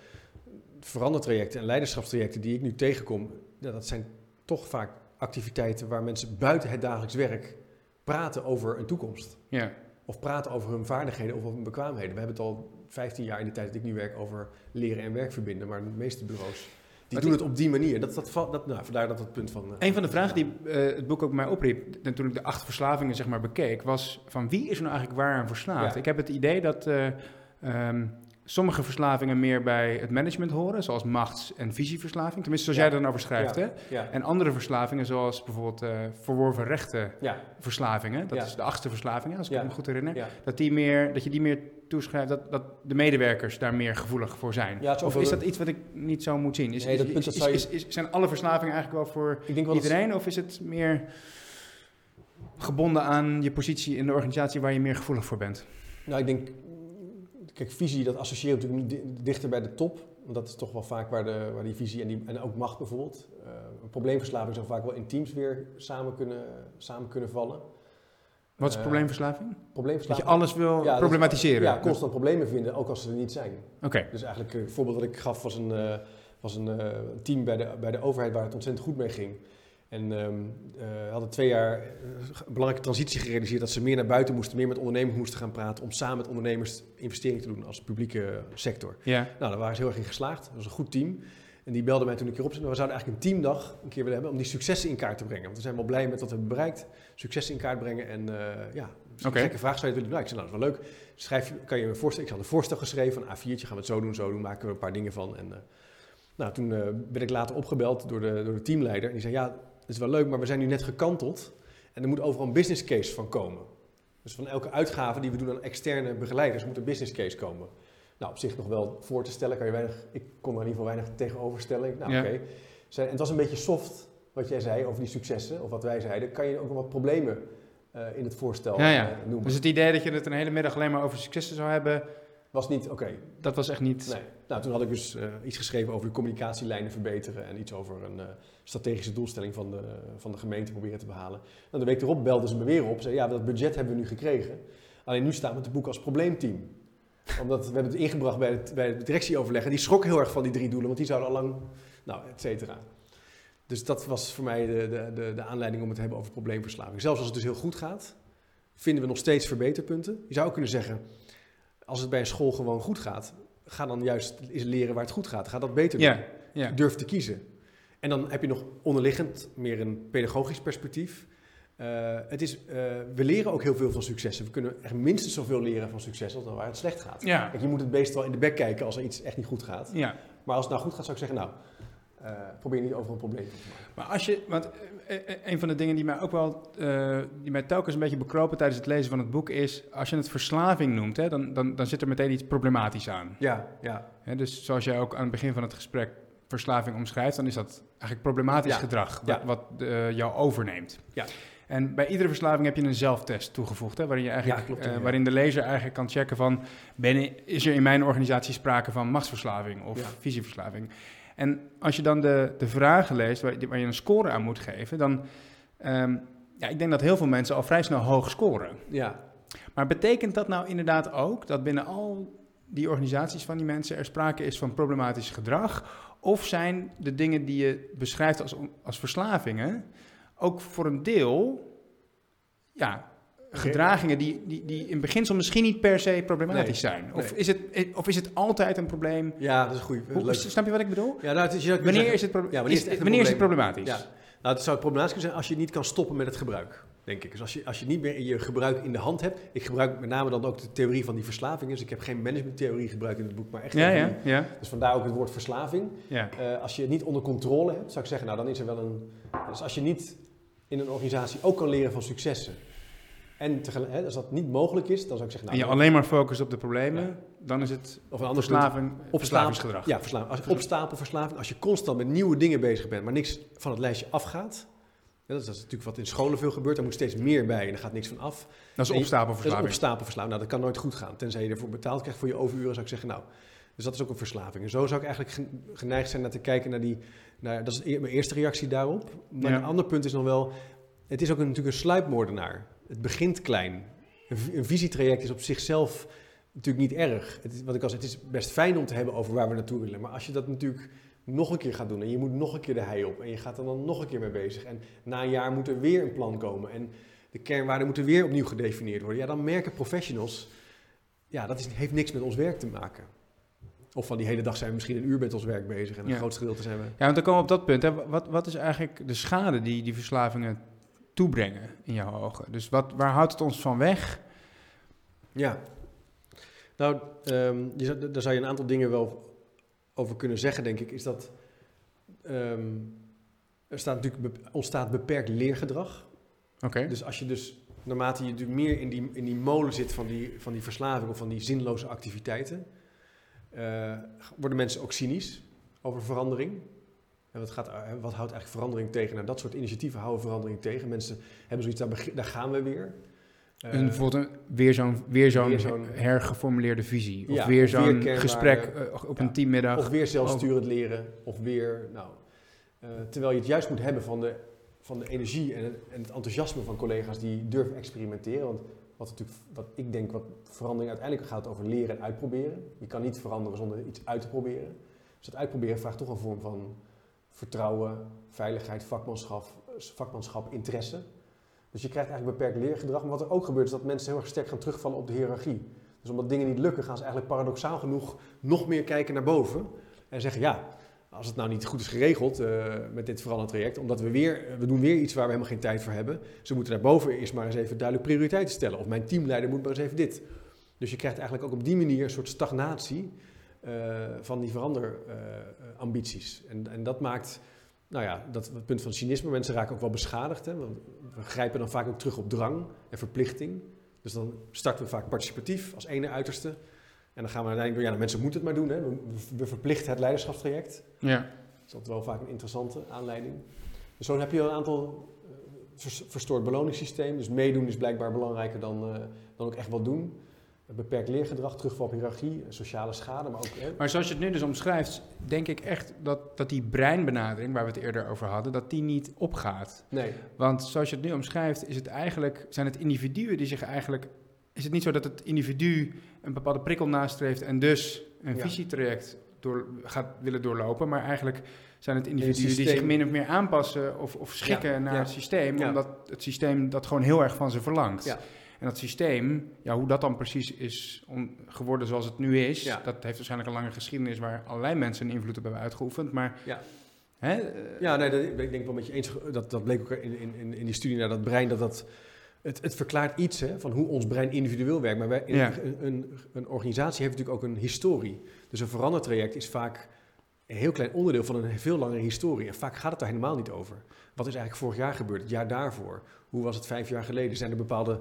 verandertrajecten en leiderschapstrajecten die ik nu tegenkom, ja, dat zijn toch vaak activiteiten waar mensen buiten het dagelijks werk praten over een toekomst. ja. Of praten over hun vaardigheden of over hun bekwaamheden. We hebben het al 15 jaar in de tijd dat ik nu werk over leren en werk verbinden. Maar de meeste bureaus die doen het op die manier. Dat, dat, valt- dat, nou, vandaar dat het punt van... eh, Een van de vragen die eh, het boek ook mij opriep, en toen ik de acht verslavingen zeg maar bekeek, was van wie is er nou eigenlijk waar aan verslaafd? Ja. Ik heb het idee dat eh, ehm, sommige verslavingen meer bij het management horen, zoals machts- en visieverslaving. Tenminste, zoals Ja. jij er dan over schrijft. ja, Hè? Ja, En andere verslavingen, zoals bijvoorbeeld eh, verworven rechten verslavingen, dat is de achtste verslaving, als ik me goed herinner, dat, die meer, dat je die meer toeschrijft, dat, dat de medewerkers daar meer gevoelig voor zijn. Of is dat iets wat ik niet zo moet zien? Is, Nee, dat zijn alle verslavingen eigenlijk wel voor wel iedereen? Of is het meer gebonden aan je positie in de organisatie waar je meer gevoelig voor bent? Nou, ik denk, kijk, visie, dat associeert natuurlijk di- dichter bij de top. Want dat is toch wel vaak waar, de, waar die visie en, die, en ook macht bijvoorbeeld. eh, een probleemverslaving zou vaak wel in teams weer samen kunnen, samen kunnen vallen. Wat is Eh, probleemverslaving? Dat Probleemverslaving. je alles wil Ja, dat problematiseren. Ja, constant problemen vinden, ook als ze er niet zijn. Oké. Dus eigenlijk eh, een voorbeeld dat ik gaf was een, was een team bij de, bij de overheid waar het ontzettend goed mee ging. En eh, hadden twee jaar eh, een belangrijke transitie gerealiseerd dat ze meer naar buiten moesten, meer met ondernemers moesten gaan praten om samen met ondernemers investeringen te doen als publieke sector. Ja. Nou, daar waren ze heel erg in geslaagd. Dat was een goed team. En die belde mij toen ik keer op zat. We zouden eigenlijk een teamdag een keer willen hebben om die successen in kaart te brengen. Want we zijn wel blij met wat we hebben bereikt. Successen in kaart brengen. En eh, ja, is een gekke vraag zou je het willen doen. Nou, ik zei, nou, dat is wel leuk. Schrijf, je- kan je me voorstellen? Ik had een voorstel geschreven van A4'tje. Gaan we het zo doen, zo doen. Maken we een paar dingen van. En, nou, toen eh, ben ik later opgebeld door de, door de teamleider. En die zei, ja, is wel leuk, maar we zijn nu net gekanteld. En er moet overal een business case van komen. Dus van elke uitgave die we doen aan externe begeleiders moet een business case komen. Nou, op zich nog wel voor te stellen, kan je weinig, ik kon er in ieder geval weinig tegenover stellen. Nou, Ja. oké. Het was een beetje soft wat jij zei over die successen, of wat wij zeiden. Kan je ook nog wat problemen eh, in het voorstel Ja, ja. eh, noemen? Dus het idee dat je het een hele middag alleen maar over successen zou hebben, was niet, oké, dat was echt niet... nee. Nou, toen had ik dus eh, iets geschreven over de communicatielijnen verbeteren en iets over een eh, strategische doelstelling van de, van de gemeente proberen te behalen. Nou, de week erop belden ze me weer op, zei ja, dat budget hebben we nu gekregen. Alleen nu staat het boek als probleemteam. Omdat we hebben het ingebracht bij het, bij het directieoverleg en die schrok heel erg van die drie doelen, want die zouden al lang, nou, et cetera. Dus dat was voor mij de, de, de, de aanleiding om het te hebben over probleemverslaving. Zelfs als het dus heel goed gaat, vinden we nog steeds verbeterpunten. Je zou ook kunnen zeggen, als het bij een school gewoon goed gaat, ga dan juist eens leren waar het goed gaat. Ga dat beter doen. Ja. Durf te kiezen. En dan heb je nog onderliggend meer een pedagogisch perspectief. Eh, het is, eh, we leren ook heel veel van successen. We kunnen echt minstens zoveel leren van succes als waar het slecht gaat. Ja. Je moet het beest wel in de bek kijken als er iets echt niet goed gaat. ja. Maar als het nou goed gaat, zou ik zeggen, nou, eh, probeer niet over een probleem te maken. Maar als je, want eh, eh, een van de dingen die mij ook wel, die mij telkens een beetje bekropen tijdens het lezen van het boek is, als je het verslaving noemt, hè, dan, dan, dan zit er meteen iets problematisch aan. Ja, ja. Hè, dus zoals jij ook aan het begin van het gesprek verslaving omschrijft, dan is dat eigenlijk problematisch Ja. gedrag, wat, Ja. wat jou overneemt. Ja. En bij iedere verslaving heb je een zelftest toegevoegd, hè, waarin, je eigenlijk, Ja, klopt, ja. waarin de lezer eigenlijk kan checken van, ben, is er in mijn organisatie sprake van machtsverslaving of Ja. visieverslaving? En als je dan de, de vragen leest waar, waar je een score aan moet geven, dan, ehm, ja, ik denk dat heel veel mensen al vrij snel hoog scoren. ja. Maar betekent dat nou inderdaad ook dat binnen al die organisaties van die mensen er sprake is van problematisch gedrag? Of zijn de dingen die je beschrijft als, als verslavingen ook voor een deel ja, gedragingen die, die, die in beginsel misschien niet per se problematisch Nee, zijn? Of, nee. is het, of is het altijd een probleem? Ja, dat is goed. Hoe, Leuk. snap je wat ik bedoel? Ja, nou, het is, Wanneer zeggen- is het, Ja, wanneer is, het een is het problematisch? Ja. Nou, het zou problematisch kunnen zijn als je niet kan stoppen met het gebruik, denk ik. Dus als je, als je niet meer je gebruik in de hand hebt. Ik gebruik met name dan ook de theorie van die verslaving. Dus ik heb geen managementtheorie gebruikt in het boek, maar echt Ja, ja, ja. Dus vandaar ook het woord verslaving. ja. Eh, als je het niet onder controle hebt, zou ik zeggen, nou dan is er wel een... Dus als je niet in een organisatie ook kan leren van successen. En tegelijk, als dat niet mogelijk is, dan zou ik zeggen... En Nou, je alleen maar focust op de problemen, Ja. dan is het of een ander verslaving, verslavingsgedrag. Ja, verslaving. Als, opstapelverslaving. Als je constant met nieuwe dingen bezig bent, maar niks van het lijstje afgaat. Ja, dat, is, dat is natuurlijk wat in scholen veel gebeurt. Daar moet steeds meer bij en er gaat niks van af. Dat is En je- opstapelverslaving. Dat is opstapelverslaving. Nou, dat kan nooit goed gaan. Tenzij je ervoor betaald krijgt voor je overuren, zou ik zeggen, nou. Dus dat is ook een verslaving. En zo zou ik eigenlijk gen- geneigd zijn naar te kijken naar die... Naar, dat is e- mijn eerste reactie daarop. Maar Ja. een ander punt is nog wel... Het is ook een, natuurlijk een sluipmoordenaar. Het begint klein. Een, vi- een visietraject is op zichzelf natuurlijk niet erg. Het is, wat ik al zei, het is best fijn om te hebben over waar we naartoe willen. Maar als je dat natuurlijk nog een keer gaat doen en je moet nog een keer de hei op en je gaat er dan nog een keer mee bezig en na een jaar moet er weer een plan komen en de kernwaarden moeten weer opnieuw gedefinieerd worden. Ja, dan merken professionals, ja, dat is, heeft niks met ons werk te maken. Of van die hele dag zijn we misschien een uur met ons werk bezig en een Ja. groot gedeelte zijn we... Ja, want dan komen we op dat punt. Hè. Wat, wat is eigenlijk de schade die die verslavingen toebrengen in jouw ogen? Dus wat, waar houdt het ons van weg? Ja. Nou, ehm, je daar zou je een aantal dingen wel over kunnen zeggen, denk ik. Is dat ehm, er staat natuurlijk ontstaat beperkt leergedrag. Oké. Dus als je dus naarmate je natuurlijk meer in die, in die molen zit van die, van die verslaving of van die zinloze activiteiten, eh, worden mensen ook cynisch over verandering. En wat, gaat, eh, wat houdt eigenlijk verandering tegen? Nou, dat soort initiatieven houden verandering tegen. Mensen hebben zoiets, daar, daar gaan we weer. Eh, En bijvoorbeeld een, weer zo'n weer zo'n hergeformuleerde visie. Of Ja, weer zo'n gesprek eh, op een Ja. teammiddag. Of weer zelfsturend leren, of weer, nou, eh, terwijl je het juist moet hebben van de, van de energie en het, en het enthousiasme van collega's die durven experimenteren. Want wat, natuurlijk, wat ik denk, wat verandering uiteindelijk gaat over leren en uitproberen. Je kan niet veranderen zonder iets uit te proberen. Dus dat uitproberen vraagt toch een vorm van vertrouwen, veiligheid, vakmanschap, vakmanschap interesse. Dus je krijgt eigenlijk beperkt leergedrag. Maar wat er ook gebeurt is dat mensen heel erg sterk gaan terugvallen op de hiërarchie. Dus omdat dingen niet lukken, gaan ze eigenlijk paradoxaal genoeg nog meer kijken naar boven. En zeggen, ja, als het nou niet goed is geregeld uh, met dit veranderend traject, omdat we weer, we doen weer iets waar we helemaal geen tijd voor hebben. Ze moeten daarboven eerst maar eens even duidelijk prioriteiten stellen. Of mijn teamleider moet maar eens even dit. Dus je krijgt eigenlijk ook op die manier een soort stagnatie van die veranderambities. En, en dat maakt, nou ja, dat het punt van cynisme, mensen raken ook wel beschadigd. Hè? Want we grijpen dan vaak ook terug op drang en verplichting. Dus dan starten we vaak participatief als ene uiterste. En dan gaan we uiteindelijk door, ja, de mensen moeten het maar doen. Hè. We, we, verplichten het leiderschapstraject. Ja. Dat is altijd wel vaak een interessante aanleiding. Dus zo heb je een aantal uh, verstoord beloningssysteem. Dus meedoen is blijkbaar belangrijker dan, uh, dan ook echt wat doen. Beperkt leergedrag, terugval op hiërarchie, sociale schade, maar ook... Hè. Maar zoals je het nu dus omschrijft, denk ik echt dat, dat die breinbenadering, waar we het eerder over hadden, dat die niet opgaat. Nee. Want zoals je het nu omschrijft, is het eigenlijk, zijn het individuen die zich eigenlijk is het niet zo dat het individu een bepaalde prikkel nastreeft en dus een visietraject door, gaat willen doorlopen, maar eigenlijk zijn het individuen die zich min of meer aanpassen of, of schikken naar het systeem, omdat het systeem dat gewoon heel erg van ze verlangt. En dat systeem, ja, hoe dat dan precies is geworden zoals het nu is, dat heeft waarschijnlijk een lange geschiedenis waar allerlei mensen een invloed op hebben uitgeoefend. Maar ja. Hè, ja, nee, dat, ik denk wel met je eens. Dat, dat bleek ook in, in, in die studie naar dat brein, dat dat het, het, verklaart iets hè, van hoe ons brein individueel werkt. Maar wij, een, een, een, organisatie heeft natuurlijk ook een historie. Dus een verandertraject is vaak een heel klein onderdeel van een veel langere historie. En vaak gaat het daar helemaal niet over. Wat is eigenlijk vorig jaar gebeurd, het jaar daarvoor? Hoe was het vijf jaar geleden? Zijn er bepaalde,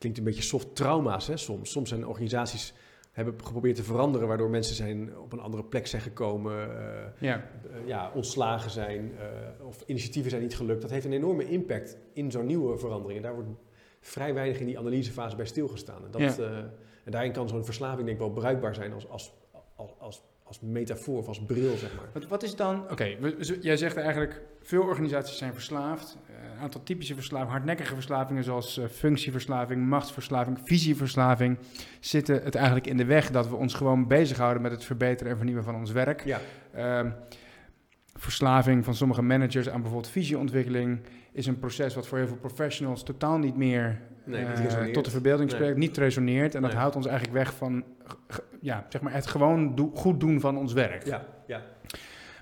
klinkt een beetje soft trauma's hè, soms. Soms zijn organisaties hebben geprobeerd te veranderen, waardoor mensen zijn op een andere plek zijn gekomen, uh, ja. Uh, ja. ontslagen zijn, uh, of initiatieven zijn niet gelukt. Dat heeft een enorme impact in zo'n nieuwe verandering. En daar wordt vrij weinig in die analysefase bij stilgestaan. En, dat, en daarin kan zo'n verslaving denk ik wel bruikbaar zijn als, als, als, als, als metafoor of als bril, zeg maar. Wat, wat is dan... Oké, jij zegt eigenlijk, veel organisaties zijn verslaafd. Uh, een aantal typische verslavingen, hardnekkige verslavingen zoals uh, functieverslaving, machtsverslaving, visieverslaving, zitten het eigenlijk in de weg dat we ons gewoon bezighouden met het verbeteren en vernieuwen van ons werk. Ja. Uh, verslaving van sommige managers aan bijvoorbeeld visieontwikkeling is een proces wat voor heel veel professionals totaal niet meer nee, uh, tot de verbeelding spreekt, niet resoneert. En dat houdt ons eigenlijk weg van ja, zeg maar het gewoon do goed doen van ons werk. Ja, ja.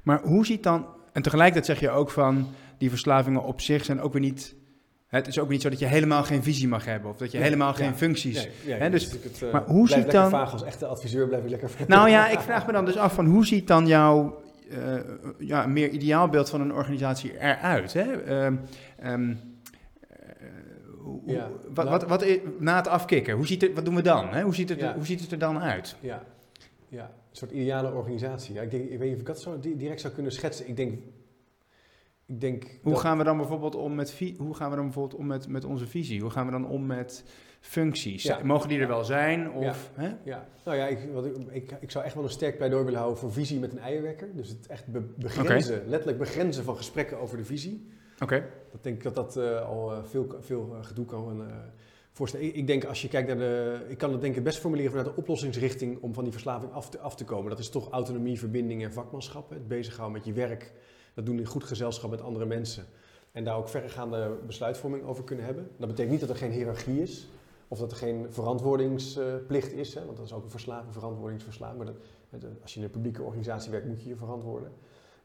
Maar hoe ziet dan, en tegelijkertijd zeg je ook van die verslavingen op zich zijn ook weer niet het is ook niet zo dat je helemaal geen visie mag hebben of dat je helemaal geen functies. Nee, dus, het, uh, maar hoe ziet dan? Vaag als echte adviseur blijf ik lekker. Nou ja, ik vraag me dan dus af van hoe ziet dan jouw uh, ja, meer ideaal beeld van een organisatie eruit? Hè? Um, um, ja, wat, nou, wat, wat, na het afkicken, hoe ziet het, wat doen we dan? Hè? Hoe, ziet het, hoe ziet het er dan uit? Ja, ja een soort ideale organisatie. Ja, ik, denk, ik weet niet of ik dat zo direct zou kunnen schetsen. Ik denk, ik denk hoe gaan we dan bijvoorbeeld om met, hoe gaan we dan bijvoorbeeld om met, met onze visie? Hoe gaan we dan om met functies. Mogen die er wel zijn? Of, ja. Hè? ja. Nou ja, ik, wat ik, ik, zou echt wel een sterk pleidooi willen houden voor visie met een eierwekker. Dus het echt begrenzen, letterlijk begrenzen van gesprekken over de visie. Oké. Dat denk ik dat dat uh, al uh, veel, veel uh, gedoe kan voorstellen. Ik, ik, denk als je kijkt naar de... Ik kan het denk ik best formuleren vanuit de oplossingsrichting om van die verslaving af te, af te komen. Dat is toch autonomie, verbinding en vakmanschap. Het bezighouden met je werk. Dat doen in goed gezelschap met andere mensen. En daar ook verregaande besluitvorming over kunnen hebben. Dat betekent niet dat er geen hiërarchie is. Of dat er geen verantwoordingsplicht is, hè, want dat is ook een verslaving, verantwoordingsverslaving. Maar als je in een publieke organisatie werkt, moet je je verantwoorden.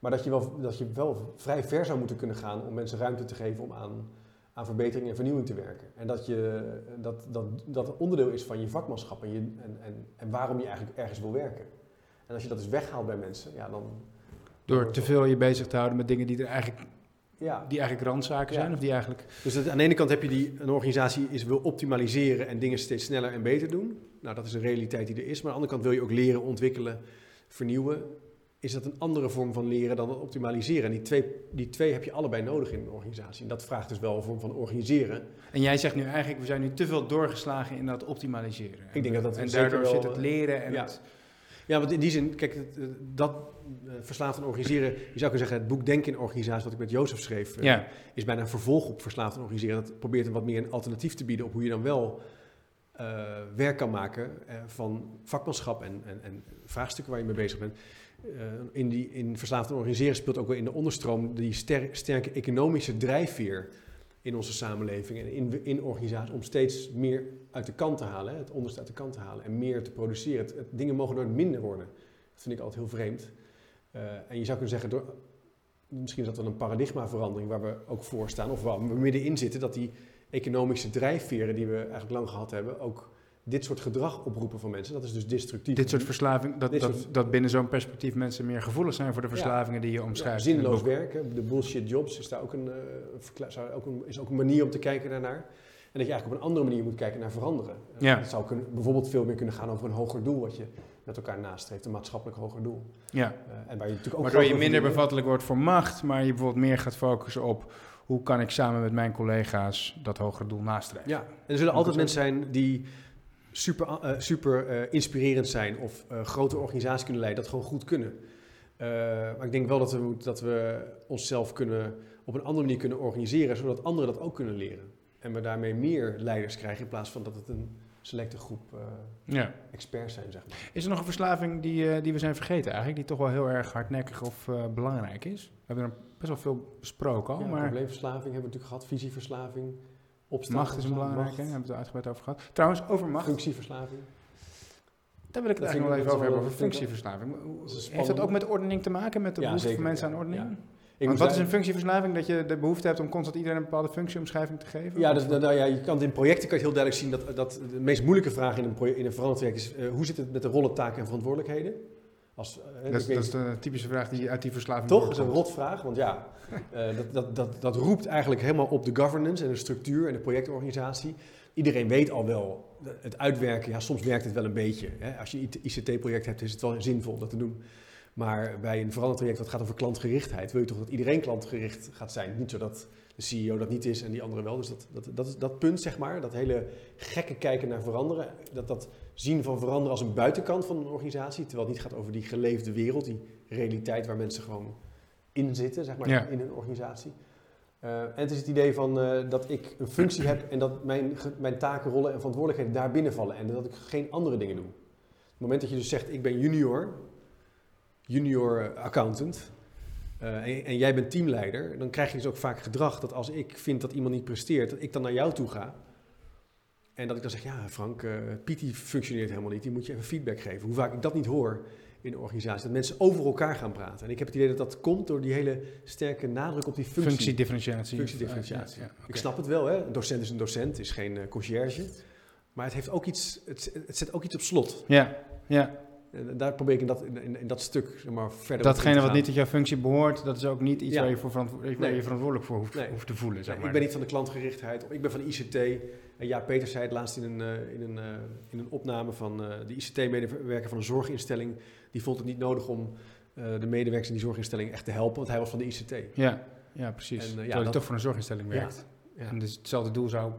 Maar dat je, wel, dat je wel vrij ver zou moeten kunnen gaan om mensen ruimte te geven om aan, aan verbetering en vernieuwing te werken. En dat, je, dat, dat, dat onderdeel is van je vakmanschap en, je, en, en, en waarom je eigenlijk ergens wil werken. En als je dat dus weghaalt bij mensen, ja, dan... Door te veel je bezig te houden met dingen die er eigenlijk ja. Die eigenlijk randzaken zijn? Of die eigenlijk... Dus aan de ene kant heb je die, een organisatie is, wil optimaliseren en dingen steeds sneller en beter doen. Nou, dat is een realiteit die er is. Maar aan de andere kant wil je ook leren, ontwikkelen, vernieuwen. Is dat een andere vorm van leren dan het optimaliseren? En die twee, die twee heb je allebei nodig in een organisatie. En dat vraagt dus wel een vorm van organiseren. En jij zegt nu eigenlijk, we zijn nu te veel doorgeslagen in dat optimaliseren. Ik denk dat dat En daardoor zit het leren en het Ja, want in die zin, kijk, eh, dat uh, verslaafd en organiseren, je zou kunnen zeggen, het boek Denken in Organisatie, wat ik met Jozef schreef, uh, Ja. is bijna een vervolg op verslaafd en organiseren. Dat probeert een wat meer een alternatief te bieden op hoe je dan wel eh, werk kan maken eh, van vakmanschap en, en, en vraagstukken waar je mee bezig bent. Eh, in, die, in verslaafd en organiseren speelt ook wel in de onderstroom die ster- sterke economische drijfveer in onze samenleving en in, in organisaties om steeds meer uit de kant te halen, hè, het onderste uit de kant te halen en meer te produceren. Het- dingen mogen nooit minder worden. Dat vind ik altijd heel vreemd. Eh, en je zou kunnen zeggen, door, misschien is dat wel een paradigmaverandering waar we ook voor staan, of waar we middenin zitten, dat die economische drijfveren die we eigenlijk lang gehad hebben, ook dit soort gedrag oproepen van mensen. Dat is dus destructief. Dit soort verslaving, dat, dat, soort- dat binnen zo'n perspectief mensen meer gevoelig zijn voor de Ja. verslavingen die je Ja, omschrijft. het zinloos werken, de bullshit jobs is daar ook een, eh, ook een, is ook een manier om te kijken daarnaar. En dat je eigenlijk op een andere manier moet kijken naar veranderen. Ja. Het zou kunnen, bijvoorbeeld veel meer kunnen gaan over een hoger doel wat je met elkaar nastreeft, een maatschappelijk hoger doel. Ja. Eh, en waar je natuurlijk ook Waardoor je minder bevattelijk wordt voor macht, maar je bijvoorbeeld meer gaat focussen op hoe kan ik samen met mijn collega's dat hogere doel nastreven. Ja, en er zullen altijd mensen zijn die super, eh, super eh, inspirerend zijn of eh, grote organisaties kunnen leiden, dat gewoon goed kunnen. Maar ik denk wel dat we, dat we onszelf kunnen, op een andere manier kunnen organiseren, zodat anderen dat ook kunnen leren. En we daarmee meer leiders krijgen in plaats van dat het een selecte groep Ja. experts zijn, zeg maar. Is er nog een verslaving die, die we zijn vergeten eigenlijk, die toch wel heel erg hardnekkig of belangrijk is? We hebben er best wel veel besproken al, Ja, maar Probleemverslaving hebben we natuurlijk gehad, visieverslaving, opstaan. macht is een belangrijke, daar hebben we het uitgebreid over gehad. Trouwens, over macht, Functieverslaving. daar wil ik het Dat eigenlijk ik even over hebben, over dat functieverslaving. Dat Heeft dat ook met ordening te maken, met de Ja, behoefte zeker, van mensen ja, aan ordening? ja. Want Ik wat is een functieverslaving? Dat je de behoefte hebt om constant iedereen een bepaalde functieomschrijving te geven? Ja, dus, nou, ja, je kan het in projecten kan je heel duidelijk zien dat, dat de meest moeilijke vraag in een, in een verandertraject is: eh, hoe zit het met de rollen, taken en verantwoordelijkheden? Als, eh, dat, is, dat is de typische vraag die uit die verslaving toch? Dat is een rotvraag, want ja, eh, dat, dat, dat, dat roept eigenlijk helemaal op de governance en de structuur en de projectorganisatie. Iedereen weet al wel, het uitwerken, ja, soms werkt het wel een beetje. Hè? Als je een ICT-project hebt, is het wel zinvol dat te doen. Maar bij een verandertraject dat gaat over klantgerichtheid, wil je toch dat iedereen klantgericht gaat zijn. Niet zo dat de CEO dat niet is en die andere wel. Dus dat, dat, dat, is, dat punt, zeg maar, dat hele gekke kijken naar veranderen, dat, dat zien van veranderen als een buitenkant van een organisatie, terwijl het niet gaat over die geleefde wereld, die realiteit waar mensen gewoon in zitten, zeg maar, Ja. in een organisatie. Eh, en het is het idee van eh, dat ik een functie heb en dat mijn, mijn taken, rollen en verantwoordelijkheden daar binnen vallen en dat ik geen andere dingen doe. Op het moment dat je dus zegt, ik ben junior, junior accountant, en, en jij bent teamleider, dan krijg je dus ook vaak gedrag dat als ik vind dat iemand niet presteert, dat ik dan naar jou toe ga. En dat ik dan zeg, ja Frank, eh Piet die functioneert helemaal niet, die moet je even feedback geven. Hoe vaak ik dat niet hoor in de organisatie, dat mensen over elkaar gaan praten. En ik heb het idee dat dat komt door die hele sterke nadruk op die functie. Functiedifferentiatie. Functiedifferentiatie. Ja, ja, oké. Ik snap het wel, hè? een docent is een docent, is geen eh, conciërge. Maar het, heeft ook iets, het, het zet ook iets op slot. Ja, ja. En daar probeer ik in dat, in, in dat stuk zeg maar, verder datgene wat niet tot jouw functie behoort, dat is ook niet iets Ja. waar, je voor verantwo- waar Nee. je verantwoordelijk voor hoeft, Nee. hoeft te voelen. Zeg maar. ik ben niet van de klantgerichtheid, of ik ben van de ICT. En ja, Peter zei het laatst in een, eh, in een, eh, in een opname van eh, de ICT-medewerker van een zorginstelling. Die vond het niet nodig om de medewerkers in die zorginstelling echt te helpen, want hij was van de ICT. Ja, ja, precies. En, eh, ja, je dat- toch voor een zorginstelling werkt. Ja. En dus hetzelfde doel zou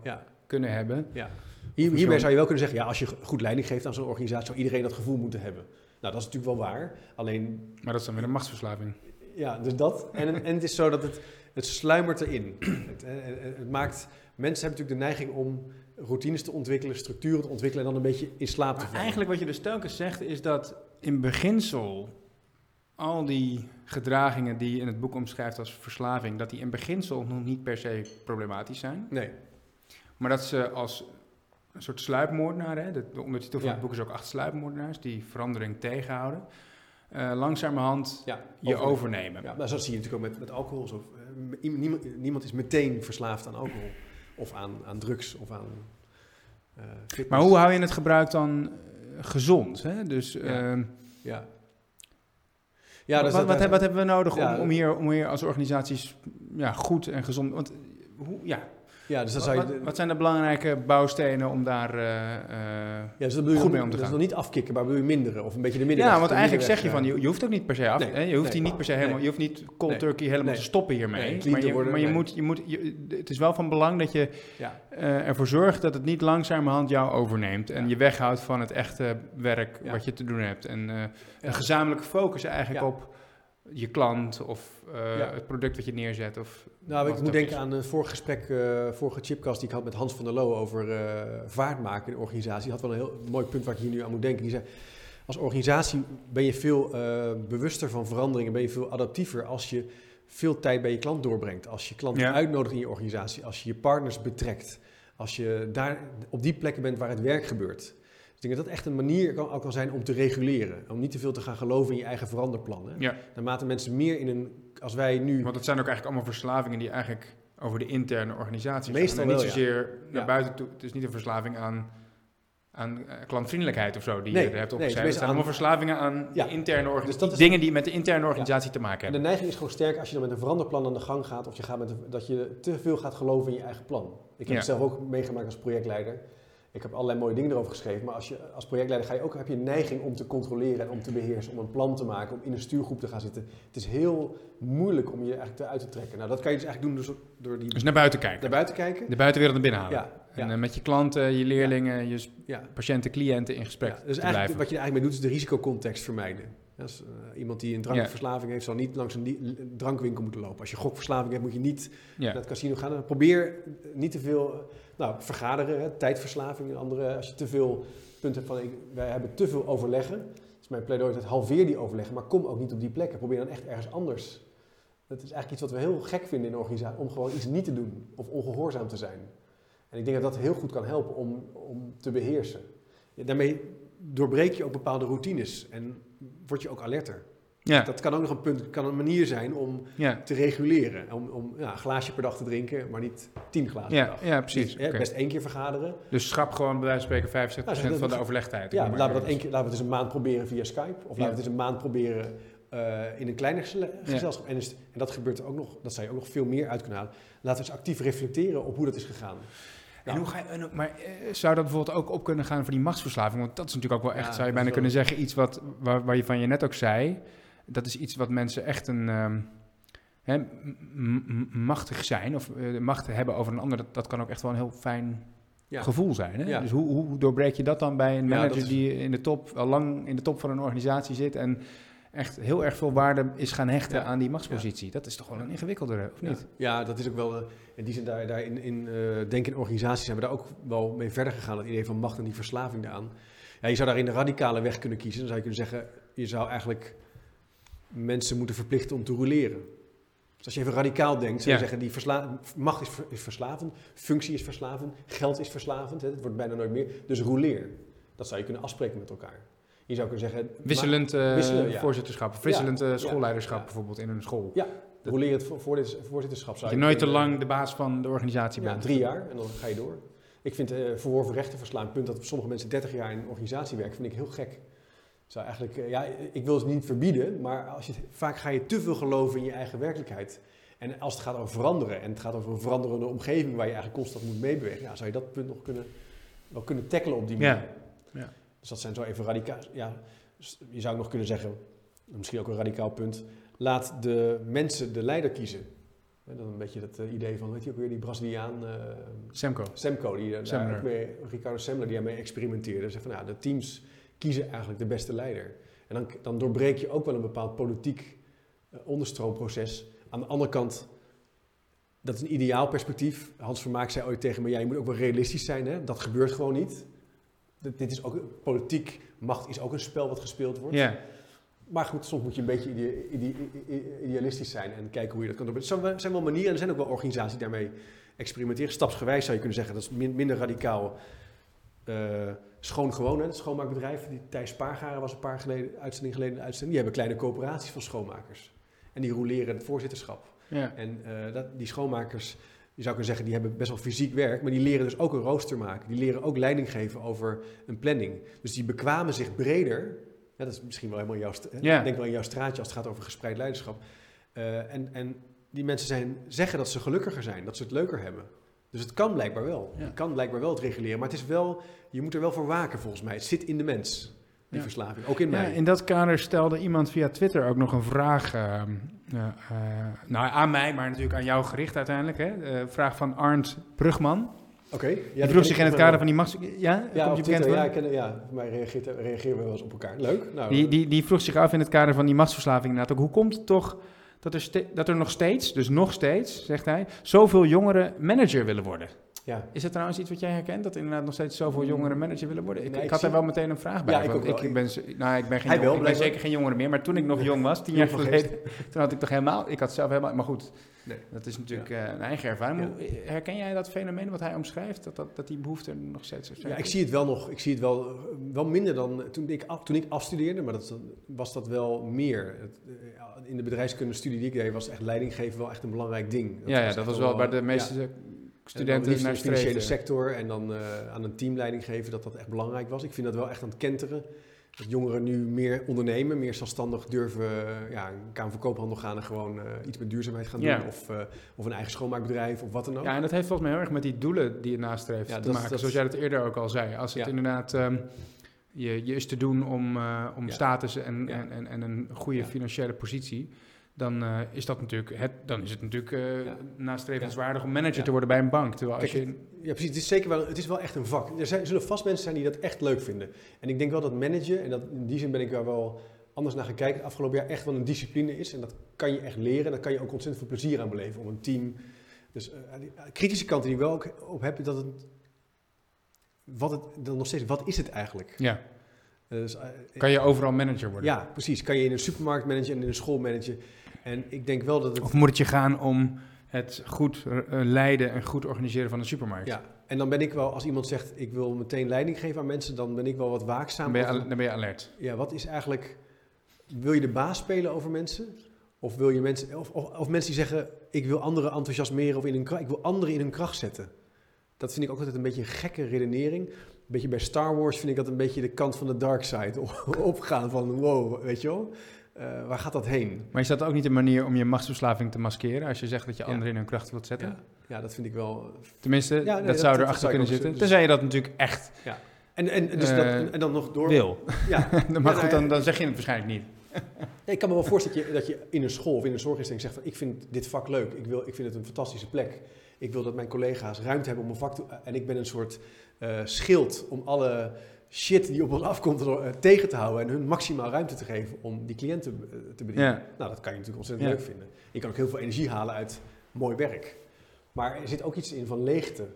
kunnen hebben. Ja. Hier, hierbij zou je wel kunnen zeggen, ja, als je goed leiding geeft aan zo'n organisatie, zou iedereen dat gevoel moeten hebben. Nou, dat is natuurlijk wel waar. Alleen, Maar dat is dan weer een machtsverslaving. ja, dus dat. En, en het is zo dat het, het sluimert erin. Het, eh, het, het maakt, mensen hebben natuurlijk de neiging om routines te ontwikkelen, structuren te ontwikkelen en dan een beetje in slaap te vallen. eigenlijk wat je dus telkens zegt is dat in beginsel al die gedragingen die je in het boek omschrijft als verslaving, dat die in beginsel nog niet per se problematisch zijn. Nee, Maar dat ze als een soort sluipmoordenaar, hè, de, de ondertitel van Ja. het boek is ook acht sluipmoordenaars, die verandering tegenhouden, eh, langzamerhand ja, je over- overnemen. Ja, maar zo zie je natuurlijk ook met, met alcohol. Zo, eh, niemand, niemand is meteen verslaafd aan alcohol. Of aan, aan drugs of aan fitness. Maar hoe hou je het gebruik dan gezond? Hè? Dus Ja. ehm, Ja. Ja, wat, dat wat, wat hebben we nodig om, om, hier, om hier als organisaties ja, goed en gezond... Want, hoe, ja, Ja, dus dat Wat, zou je... wat, wat zijn de belangrijke bouwstenen om daar eh, eh, ja, dus dat je goed mee om te dat is gaan? nog niet afkicken, maar bedoel je minderen of een beetje de middenweg. Ja, want eigenlijk zeg je van, je, je hoeft ook niet per se af. Nee, hè? Je hoeft nee. die niet per se helemaal, je hoeft niet cold Nee. turkey helemaal te stoppen hiermee. Maar je, worden, maar je moet, je moet, het is wel van belang dat je Ja, eh, ervoor zorgt dat het niet langzamerhand jou overneemt. En Ja. je weghoudt van het echte werk Ja. wat je te doen hebt. En Ja. een gezamenlijke focus eigenlijk op je klant of het product wat je neerzet. Of Nou, ik moet denken aan een vorig gesprek, eh vorige chipcast die ik had met Hans van der Loo over eh, vaart maken in de organisatie. Die had wel een heel mooi punt waar ik hier nu aan moet denken. Die zei, als organisatie ben je veel eh, bewuster van veranderingen, ben je veel adaptiever als je veel tijd bij je klant doorbrengt. Als je klanten Ja. uitnodigt in je organisatie, als je je partners betrekt. Als je daar op die plekken bent waar het werk gebeurt. Dus ik denk dat dat echt een manier kan, ook kan zijn om te reguleren. Om niet te veel te gaan geloven in je eigen veranderplannen. Ja. Naarmate mensen meer in een... Als wij nu... Want het zijn ook eigenlijk allemaal verslavingen die eigenlijk over de interne organisatie Meestal niet ja. zozeer naar Ja. buiten toe. Het is niet een verslaving aan, aan eh, klantvriendelijkheid of zo die Nee, je er hebt nee, opgezet. het is het zijn allemaal verslavingen aan Ja. de interne organisatie. Dus dat dingen die met de interne organisatie te maken En de hebben. neiging is gewoon sterk als je dan met een veranderplan aan de gang gaat. Of je gaat met een- dat je te veel gaat geloven in je eigen plan. Ik heb het zelf ook meegemaakt als projectleider. Ik heb allerlei mooie dingen erover geschreven. Maar als, je, als projectleider ga je ook, heb je een neiging om te controleren en om te beheersen. Om een plan te maken, om in een stuurgroep te gaan zitten. Het is heel moeilijk om je eigenlijk eruit te trekken. Nou, dat kan je dus eigenlijk doen door, door die Dus naar buiten kijken. naar buiten kijken. De buitenwereld naar binnen halen. Ja, En ja, eh, met je klanten, je leerlingen, je ja. patiënten, cliënten in gesprek Ja, dus eigenlijk wat je er eigenlijk mee doet, is de risicocontext vermijden. Dus, eh, iemand die een drankverslaving heeft, zal niet langs een drankwinkel moeten lopen. Als je gokverslaving hebt, moet je niet naar het casino gaan. Probeer niet te veel, nou, vergaderen, tijdverslaving en andere. Als je te veel punten hebt van, wij hebben te veel overleggen. Dus mijn pleidooi is halveer die overleggen, maar kom ook niet op die plekken. Probeer dan echt ergens anders. Dat is eigenlijk iets wat we heel gek vinden in een organisatie, om gewoon iets niet te doen of ongehoorzaam te zijn. En ik denk dat dat heel goed kan helpen om, om te beheersen. Daarmee doorbreek je ook bepaalde routines en word je ook alerter. Ja, Dat kan ook nog een punt, kan een manier zijn om ja, te reguleren. Om, om ja, een glaasje per dag te drinken, maar niet tien glazen per dag. ja, precies. Dus. Best één keer vergaderen. Dus schrap gewoon bij wijze van spreken 75% Nou, dat- van de overlegtijd. Ja, laten we dat één keer, laten we het eens een maand proberen via Skype. Of laten we het eens een maand proberen eh, in een kleiner geze- gezelschap. En, is- en dat gebeurt ook nog, dat zou je ook nog veel meer uit kunnen halen. Laten we eens actief reflecteren op hoe dat is gegaan. En hoe ga je, maar eh, zou dat bijvoorbeeld ook op kunnen gaan voor die machtsverslaving? Want dat is natuurlijk ook wel echt, zou je bijna kunnen zeggen, iets wat, waar, waar je van je net ook zei. Dat is iets wat mensen echt een ehm, hè, machtig zijn of eh, macht hebben over een ander. Dat, dat kan ook echt wel een heel fijn Ja. gevoel zijn. Hè? Ja. Dus hoe, hoe doorbreek je dat dan bij een manager is- die in de top, al lang in de top van een organisatie zit en echt heel erg veel waarde is gaan hechten Ja. aan die machtspositie? Dat is toch wel een ingewikkeldere, of niet? Ja, ja, dat is ook wel. eh, in die zin, daar, daar in, in eh, denk in organisaties zijn we daar ook wel mee verder gegaan. Het idee van macht en die verslaving daaraan. Ja, je zou daar in de radicale weg kunnen kiezen. Dan zou je kunnen zeggen, je zou eigenlijk mensen moeten verplichten om te roleren. Dus als je even radicaal denkt, zou je Ja. zeggen, die versla macht is, ver- is verslavend, functie is verslavend, geld is verslavend, hè, het wordt bijna nooit meer. Dus roleer. Dat zou je kunnen afspreken met elkaar. Je zou kunnen zeggen... Wisselend eh, Wisselen, ja. voorzitterschap, wisselend schoolleiderschap bijvoorbeeld in een school. Ja, roleer het vo- voorzitters- voorzitterschap. Dat Zou je nooit te lang de baas van de organisatie Ja, bent. drie jaar en dan ga je door. Ik vind eh verworven rechten verslaan, punt dat sommige mensen 30 jaar in een organisatie werken, vind ik heel gek. Zou eigenlijk, eh, ja, ik wil het niet verbieden, maar als je, vaak ga je te veel geloven in je eigen werkelijkheid. En als het gaat over veranderen en het gaat over een veranderende omgeving waar je eigenlijk constant moet meebewegen, ja, zou je dat punt nog kunnen, wel kunnen tackelen op die Ja. manier. Ja. Dus dat zijn zo even radicaal. Ja, je zou nog kunnen zeggen, misschien ook een radicaal punt, laat de mensen de leider kiezen. En dan een beetje dat eh, idee van, weet je ook weer, die Braziliaan, eh, Semco. Semco, die daar Semler. ook mee, Ricardo Semler, die daarmee experimenteerde. Zegt van, nou, de teams kiezen eigenlijk de beste leider. En dan, dan doorbreek je ook wel een bepaald politiek eh, onderstroomproces. Aan de andere kant, dat is een ideaal perspectief. Hans Vermaak zei ooit tegen me, ja, je moet ook wel realistisch zijn. Hè? Dat gebeurt gewoon niet. Dit, dit is ook, politiek macht is ook een spel wat gespeeld wordt. Maar goed, soms moet je een beetje ide- ide- ide- idealistisch zijn en kijken hoe je dat kan doen. Er zijn wel- zijn wel manieren en er zijn ook wel organisaties die daarmee experimenteren. Stapsgewijs zou je kunnen zeggen, dat is min- minder radicaal. Eh, schoon gewoon, hè, het schoonmaakbedrijf. Die Thijs Spaargaren was een paar geleden, uitzending geleden een uitzending. Die hebben kleine coöperaties van schoonmakers. En die roleren het voorzitterschap. Ja. En eh, dat, die schoonmakers, je zou kunnen zeggen, die hebben best wel fysiek werk, maar die leren dus ook een rooster maken. Die leren ook leiding geven over een planning. Dus die bekwamen zich breder. Ja, dat is misschien wel helemaal jouw, st- hè, Ja. ik denk wel in jouw straatje als het gaat over gespreid leiderschap. Eh, en, en die mensen zijn, zeggen dat ze gelukkiger zijn, dat ze het leuker hebben. Dus het kan blijkbaar wel. Ja. Je kan blijkbaar wel het reguleren. Maar het is wel, je moet er wel voor waken volgens mij. Het zit in de mens, die Ja. verslaving. Ook in Ja, mij. in dat kader stelde iemand via Twitter ook nog een vraag. eh, eh, eh, nou, aan mij, maar natuurlijk aan jou gericht uiteindelijk. Hè? Vraag van Arndt Brugman. Oké. Ja, die vroeg zich in het kader van die machts... Ja, Ja, op Twitter, ja, ik ken, ja, reageert, reageren we wel eens op elkaar. Leuk. Nou, Die, die, die vroeg zich af in het kader van die machtsverslaving inderdaad ook. Hoe komt het toch dat er, dat er nog steeds, dus nog steeds, zegt hij, zoveel jongeren manager willen worden? Ja. Is dat trouwens iets wat jij herkent? Dat inderdaad nog steeds zoveel jongeren manager willen worden? Ik, Nee, ik ik had daar wel meteen een vraag bij. Ja, ik want ik, ben, nou, ik ben, geen jong- ben zeker geen jongere meer. Maar toen ik nog jong was, tien jaar geleden, toen had ik toch helemaal... Ik had zelf helemaal... Maar goed, Nee. dat is natuurlijk eh, een eigen ervaring. Ja. Hoe- Herken jij dat fenomeen wat hij omschrijft? Dat, dat, dat die behoefte er nog steeds sterk Ja, ik is? zie het wel nog. Ik zie het wel, eh, wel minder dan toen ik, toen ik afstudeerde, maar dat, was dat wel meer. Het, eh, in de bedrijfskunde-studie die ik deed, was echt leidinggeven wel echt een belangrijk ding. ja, ja, dat was wel bij de ja. meeste studenten naar in de financiële sector en dan eh, aan een team leiding geven, dat dat echt belangrijk was. Ik vind dat wel echt aan het kenteren. Dat jongeren nu meer ondernemen, meer zelfstandig durven eh, ja, een kamer van koophandel gaan en gewoon eh, iets met duurzaamheid gaan Ja. doen. Of, of een eigen schoonmaakbedrijf of wat dan ook. Ja, en dat heeft volgens mij heel erg met die doelen die je nastreeft Ja, te dat- maken. dat- Zoals jij dat eerder ook al zei. Als het inderdaad ehm, je, je is te doen om, om status en, en, en, en een goede financiële positie, dan, eh, is, dat natuurlijk het, dan is het natuurlijk Ja. nastrevenswaardig om manager Ja. te worden bij een bank. Terwijl als Kijk, je, Ja, precies. Het is zeker wel, het is wel echt een vak. Er, zijn, zullen vast mensen zijn die dat echt leuk vinden. En ik denk wel dat managen, en dat, in die zin ben ik daar wel anders naar gaan kijken, het afgelopen jaar echt wel een discipline is. En dat kan je echt leren. En daar kan je ook ontzettend veel plezier aan beleven om een team. Dus eh, die kritische kant die ik wel ook op heb, is dat het. Wat het dan nog steeds, wat is het eigenlijk? ja, dus, kan je overal manager worden. ja, precies. Kan je in een supermarkt managen en in een school managen? En ik denk wel dat het. Of moet het je gaan om het goed eh, leiden en goed organiseren van een supermarkt? Ja, en dan ben ik wel, als iemand zegt ik wil meteen leiding geven aan mensen, dan ben ik wel wat Dan waakzaam. ben, je, dan ben je alert. ja, wat is eigenlijk. Wil je de baas spelen over mensen? Of wil je mensen. Of, of, of mensen die zeggen: ik wil anderen enthousiasmeren of in hun kracht. Ik wil anderen in hun kracht zetten. Dat vind ik ook altijd een beetje een gekke redenering. Een beetje bij Star Wars vind ik dat een beetje de kant van de dark side op- opgaan. Van wow, weet je wel. Eh, waar gaat dat heen? Maar is dat ook niet een manier om je machtsverslaving te maskeren? Als je zegt dat je Ja. anderen in hun kracht wilt zetten? Ja, ja, dat vind ik wel. Tenminste, nee, dat, dat- zou dat erachter zou ik kunnen zitten. zo- Tenzij je dat natuurlijk echt En, en, dus Eh, dat, en dan nog door. wil. Ja, maar Ja, goed, ja, dan, dan zeg je het waarschijnlijk niet. Nee, ik kan me wel voorstellen dat je, dat je in een school of in een zorginstelling zegt van ik vind dit vak leuk, ik, wil, ik vind het een fantastische plek. Ik wil dat mijn collega's ruimte hebben om een vak te... En ik ben een soort eh, schild om alle shit die op ons afkomt eh, tegen te houden en hun maximaal ruimte te geven om die cliënten eh, te bedienen. Ja. Nou, dat kan je natuurlijk ontzettend Ja. leuk vinden. Je kan ook heel veel energie halen uit mooi werk. Maar er zit ook iets in van leegte.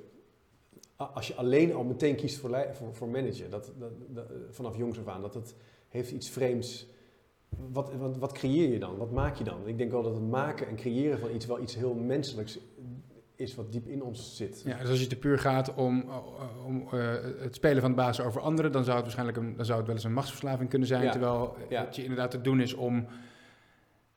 Als je alleen al meteen kiest voor, voor, voor managen, dat, dat, dat, eh, vanaf jongs af aan, dat het heeft iets vreemds. Wat, wat, wat creëer je dan? Wat maak je dan? Ik denk wel dat het maken en creëren van iets wel iets heel menselijks is wat diep in ons zit. Ja, dus als je te puur gaat om, uh, om uh, het spelen van de baas over anderen, dan zou het waarschijnlijk een, dan zou het wel eens een machtsverslaving kunnen zijn. Ja. Terwijl Ja. het je inderdaad te doen is om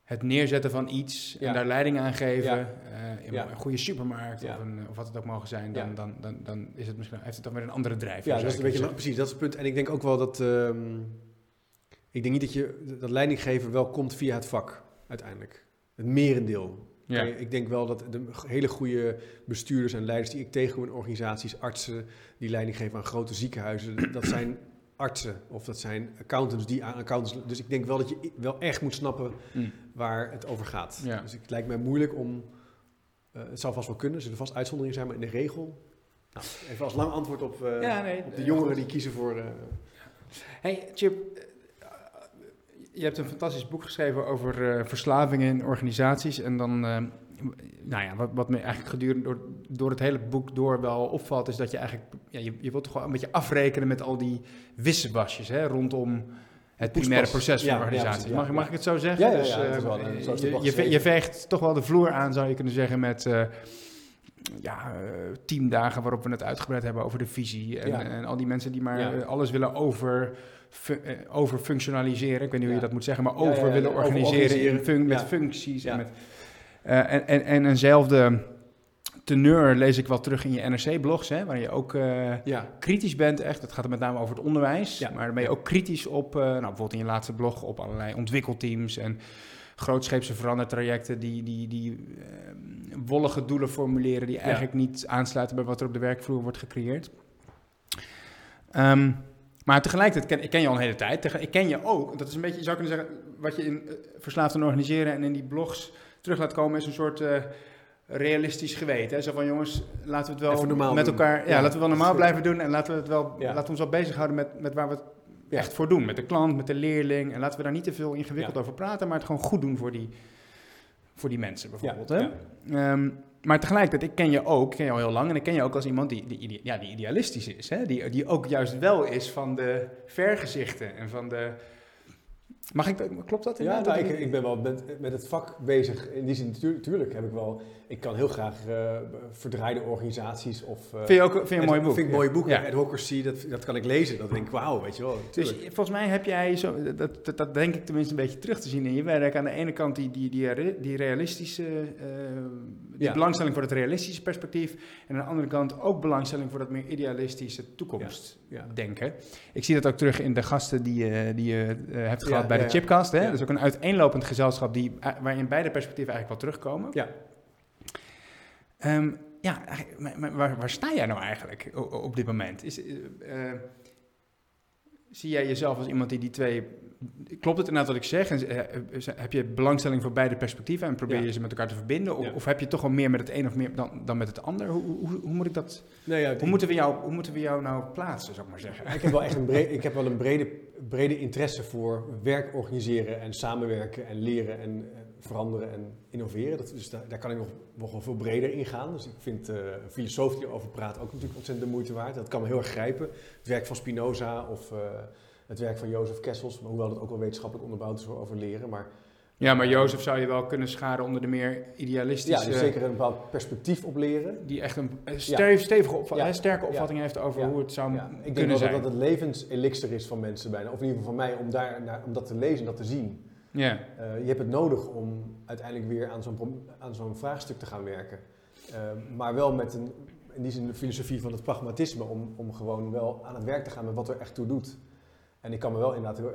het neerzetten van iets en Ja. daar leiding aan geven. Eh, een goede supermarkt of, een, of wat het ook mogen zijn, dan, dan, dan, dan is het misschien, heeft het dan weer een andere drijf. Ja, dat is een beetje, precies, dat is het punt. En ik denk ook wel dat, ehm, ik denk niet dat je, dat leidinggeven wel komt via het vak, uiteindelijk. Het merendeel. Ja. Ik denk wel dat de hele goede bestuurders en leiders die ik tegenkom in organisaties, artsen die leiding geven aan grote ziekenhuizen, dat zijn artsen of dat zijn accountants die aan accountants. Dus ik denk wel dat je wel echt moet snappen Mm. waar het over gaat. Ja. Dus het lijkt mij moeilijk om. eh, het zou vast wel kunnen, er zullen vast uitzonderingen zijn, maar in de regel. Nou, even als lang antwoord op, eh, Ja, nee, op de eh, jongeren goed. die kiezen voor. eh, Hey, Chip, je hebt een fantastisch boek geschreven over eh, verslavingen in organisaties. En dan, eh, nou ja, wat, wat me eigenlijk gedurende door, door het hele boek door wel opvalt, is dat je eigenlijk, ja, je, je wilt toch wel een beetje afrekenen met al die wissewasjes hè, rondom het primaire proces van de organisatie. ja, mag, mag ik het zo zeggen? Ja, ja, Dus, is eh, wel, je, je, veegt toch wel de vloer aan, zou je kunnen zeggen, met ja, eh, teamdagen waarop we het uitgebreid hebben over de visie. En, Ja. en al die mensen die maar Ja. eh, alles willen over, eh, overfunctionaliseren. Ik weet niet hoe je dat moet zeggen, maar over willen over organiseren, in fun- met functies. En, met, en, en, en eenzelfde teneur lees ik wel terug in je NRC-blogs, hè, waar je ook ja, kritisch bent, echt. Het gaat er met name over het onderwijs. Ja. Maar dan ben je ook kritisch op, nou, bijvoorbeeld in je laatste blog, op allerlei ontwikkelteams en grootscheepse verandertrajecten die, die, die eh, wollige doelen formuleren die eigenlijk niet aansluiten bij wat er op de werkvloer wordt gecreëerd. Ehm, maar tegelijkertijd, ken, ik ken je al een hele tijd. Ik ken je ook, dat is een beetje, je zou kunnen zeggen, wat je in uh, Verslaafd en Organiseren en in die blogs terug laat komen, is een soort uh, realistisch geweten. Hè? Zo van, jongens, laten we het wel met elkaar, ja, ja, laten we wel normaal blijven doen en laten we, het wel, ja. laten we ons wel bezighouden met, met waar we het echt voor doen. Met de klant, met de leerling. En laten we daar niet te veel ingewikkeld over praten, maar het gewoon goed doen voor die, voor die mensen bijvoorbeeld. Hè? Um, maar tegelijkertijd, ik ken je ook, ik ken je al heel lang, en ik ken je ook als iemand die, die, ja, die idealistisch is. Hè? Die, die ook juist wel is van de vergezichten en van de, Mag ik, klopt dat? Ja, nou, ik, ik, ben wel met, met het vak bezig. In die zin, natuurlijk heb ik wel. Ik kan heel graag uh, verdraaide organisaties of. Uh, vind je ook vind je een mooi boek? Vind ik mooie boeken. Ja. Advocacy, dat, dat kan ik lezen. Dat denk ik, wauw, weet je wel. Dus volgens mij heb jij zo. Dat, dat, dat, denk ik tenminste een beetje terug te zien in je werk. Aan de ene kant die, die, die, die realistische. Uh, ja. belangstelling voor het realistische perspectief. En aan de andere kant ook belangstelling voor dat meer idealistische toekomst denken. Ik zie dat ook terug in de gasten die, die je hebt gehad bij de Chipcast. Hè? Ja. Dat is ook een uiteenlopend gezelschap die, eh, waarin beide perspectieven eigenlijk wel terugkomen. Ja. Um, ja, waar, waar, sta jij nou eigenlijk op, dit moment? Is, uh, zie jij jezelf als iemand die die twee klopt het inderdaad wat ik zeg? En, uh, heb je belangstelling voor beide perspectieven en probeer je ze met elkaar te verbinden? Of, of, heb je toch wel meer met het een of meer dan, dan met het ander? Hoe, hoe, hoe moet ik dat... Nee, ja, hoe, moeten we jou, hoe moeten we jou nou plaatsen, zou ik maar zeggen? Ik heb wel echt een, brede, ik heb wel een brede, brede interesse voor werk organiseren en samenwerken en leren en, veranderen en innoveren. Dat, dus daar, daar, kan ik nog, nog wel veel breder in gaan. Dus ik vind uh, filosoof die erover praat ook natuurlijk ontzettend de moeite waard. Dat kan me heel erg grijpen. Het werk van Spinoza of... Uh, het werk van Jozef Kessels, hoewel het ook wel wetenschappelijk onderbouwd is over leren. Maar, ja, maar Jozef zou je wel kunnen scharen onder de meer idealistische... Ja, die zeker een bepaald perspectief op leren. Die echt een stevige opvatting, ja. sterke opvatting heeft over hoe het zou Ik denk wel dat dat het levenselixer is van mensen bijna. Of in ieder geval van mij, om, daar, om dat te lezen en dat te zien. Ja. Uh, je hebt het nodig om uiteindelijk weer aan zo'n, aan zo'n vraagstuk te gaan werken. Uh, maar wel met een, in die zin de filosofie van het pragmatisme, om, om gewoon wel aan het werk te gaan met wat er echt toe doet. En ik kan me wel inderdaad, uh,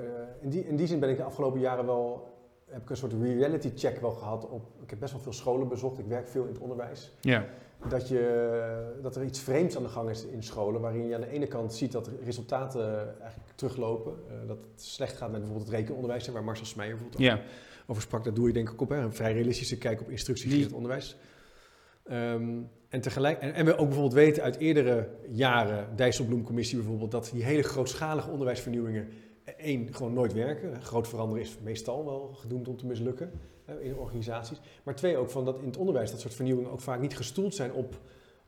in, die, in die zin ben ik de afgelopen jaren wel, heb ik een soort reality check wel gehad. Op, ik heb best wel veel scholen bezocht, ik werk veel in het onderwijs. Ja. Dat, je, dat er iets vreemds aan de gang is in scholen, waarin je aan de ene kant ziet dat resultaten eigenlijk teruglopen. Uh, dat het slecht gaat met bijvoorbeeld het rekenonderwijs, waar Marcel Smeijer bijvoorbeeld over sprak. Dat doe je denk ik op, hè, een vrij realistische kijk op instructie in het onderwijs. Um, en, tegelijk, en, en, we ook bijvoorbeeld weten uit eerdere jaren, Dijsselbloemcommissie bijvoorbeeld, dat die hele grootschalige onderwijsvernieuwingen eh, één, gewoon nooit werken. Groot veranderen is meestal wel gedoemd om te mislukken in organisaties. Maar twee, ook van dat in het onderwijs dat soort vernieuwingen ook vaak niet gestoeld zijn op,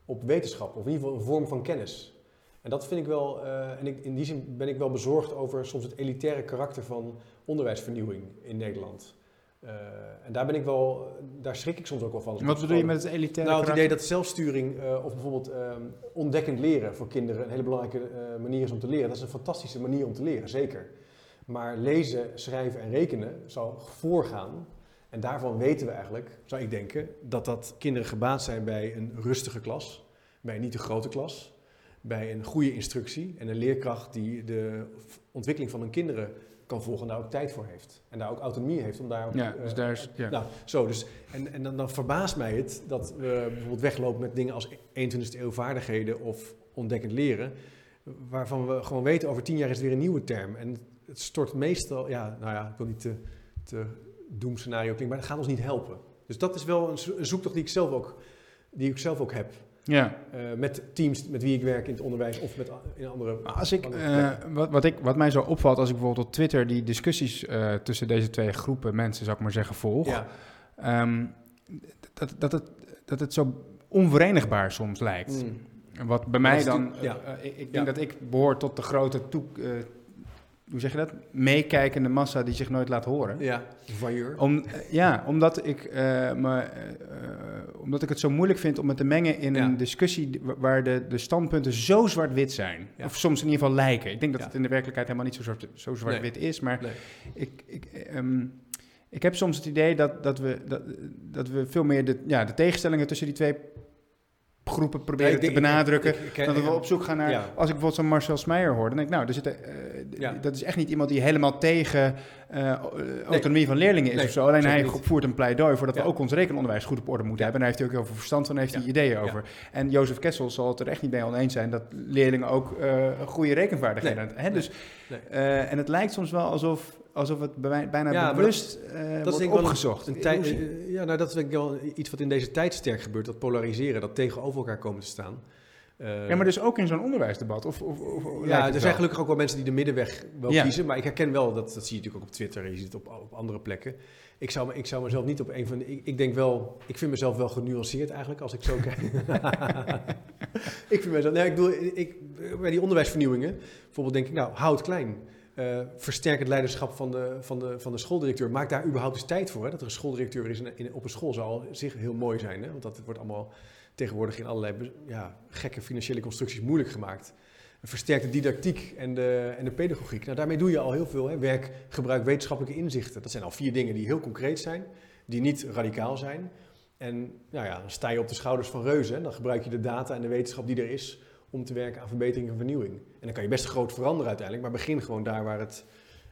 op wetenschap, of in ieder geval een vorm van kennis. En dat vind ik wel, uh, en ik, in die zin ben ik wel bezorgd over soms het elitaire karakter van onderwijsvernieuwing in Nederland. Uh, en daar ben ik wel, daar schrik ik soms ook wel van. Wat bedoel je met het elitaire Nou, het idee dat zelfsturing uh, of bijvoorbeeld uh, ontdekkend leren voor kinderen een hele belangrijke manier is om te leren. Dat is een fantastische manier om te leren, zeker. Maar lezen, schrijven en rekenen zal voorgaan. En daarvan weten we eigenlijk, zou ik denken, dat dat kinderen gebaat zijn bij een rustige klas, bij een niet te grote klas, bij een goede instructie en een leerkracht die de ontwikkeling van hun kinderen kan volgen en daar ook tijd voor heeft. En daar ook autonomie heeft om daar ook... Ja, dus daar is... Ja. Nou, zo, dus... En, en dan, dan verbaast mij het dat we bijvoorbeeld weglopen met dingen als 21e eeuw vaardigheden of ontdekkend leren, waarvan we gewoon weten over tien jaar is het weer een nieuwe term. En het stort meestal... Ja, nou ja, ik wil niet te, te doemscenario klinken, maar het gaat ons niet helpen. Dus dat is wel een zoektocht die ik zelf ook, die ik zelf ook heb. Ja. Uh, met teams met wie ik werk in het onderwijs of met in andere. Als ik, uh, wat, wat, ik, wat mij zo opvalt als ik bijvoorbeeld op Twitter die discussies uh, tussen deze twee groepen mensen, zou ik maar zeggen, volg. Ja. Um, dat, dat, het, dat het zo onverenigbaar soms lijkt. Mm. Wat bij mij dan. Ja. ik, ik denk dat ik behoor tot de grote toe, hoe zeg je dat? Meekijkende massa die zich nooit laat horen. Ja, voyeur. Om, ja, omdat ik, uh, me, uh, omdat ik het zo moeilijk vind om me te mengen in ja. een discussie waar de, de standpunten zo zwart-wit zijn. Ja. Of soms in ieder geval lijken. Ik denk dat ja. het in de werkelijkheid helemaal niet zo, zo zwart-wit nee. is. Maar nee. ik, ik, um, ik heb soms het idee dat, dat, we, dat, dat we veel meer de, ja, de tegenstellingen tussen die twee groepen proberen te benadrukken. ik- ik- ik- dat we op zoek gaan naar. Ja. Als ik bijvoorbeeld zo'n Marcel Smeijer hoor, dan denk ik, nou, er zitten, eh, Ja. dat is echt niet iemand die helemaal tegen eh, autonomie van leerlingen is Nee, of zo. Alleen hij niet. voert een pleidooi voor dat Ja. we ook ons rekenonderwijs goed op orde moeten hebben. En daar heeft hij ook heel veel verstand van, heeft hij ideeën over. En Jozef Kessel zal het er echt niet mee oneens zijn dat leerlingen ook eh, goede rekenvaardigheden hebben. Dus, eh, en het lijkt soms wel alsof, alsof het bij- bijna Ja, bewust eh, dat is wordt denk ik wel opgezocht. Een tij- eh, ja, nou dat is denk ik wel iets wat in deze tijd sterk gebeurt. Dat polariseren, dat tegenover elkaar komen te staan. Eh, ja, maar dus ook in zo'n onderwijsdebat? Of, of, ja, er wel? zijn gelukkig ook wel mensen die de middenweg wel Ja. kiezen. Maar ik herken wel, dat, dat zie je natuurlijk ook op Twitter en je ziet het op, op andere plekken. Ik zou, me- ik zou mezelf niet op een van de... Ik, ik denk wel, ik vind mezelf wel genuanceerd eigenlijk als ik zo kijk. ik vind mezelf... Nee, ik bedoel, ik, bij die onderwijsvernieuwingen, bijvoorbeeld denk ik, nou, houd het klein. Eh, versterk het leiderschap van de, van, de, van de schooldirecteur. Maak daar überhaupt eens tijd voor. Hè? Dat er een schooldirecteur is in, in- op een school zou al zich heel mooi zijn. Hè? Want dat wordt allemaal tegenwoordig in allerlei ja, gekke financiële constructies moeilijk gemaakt. Versterk de didactiek en de, en de pedagogiek. Nou, daarmee doe je al heel veel. Hè? Werk, gebruik wetenschappelijke inzichten. Dat zijn al vier dingen die heel concreet zijn, die niet radicaal zijn. En nou ja, dan sta je op de schouders van reuzen. Hè? Dan gebruik je de data en de wetenschap die er is om te werken aan verbetering en vernieuwing. En dan kan je best groot veranderen uiteindelijk, maar begin gewoon daar waar het,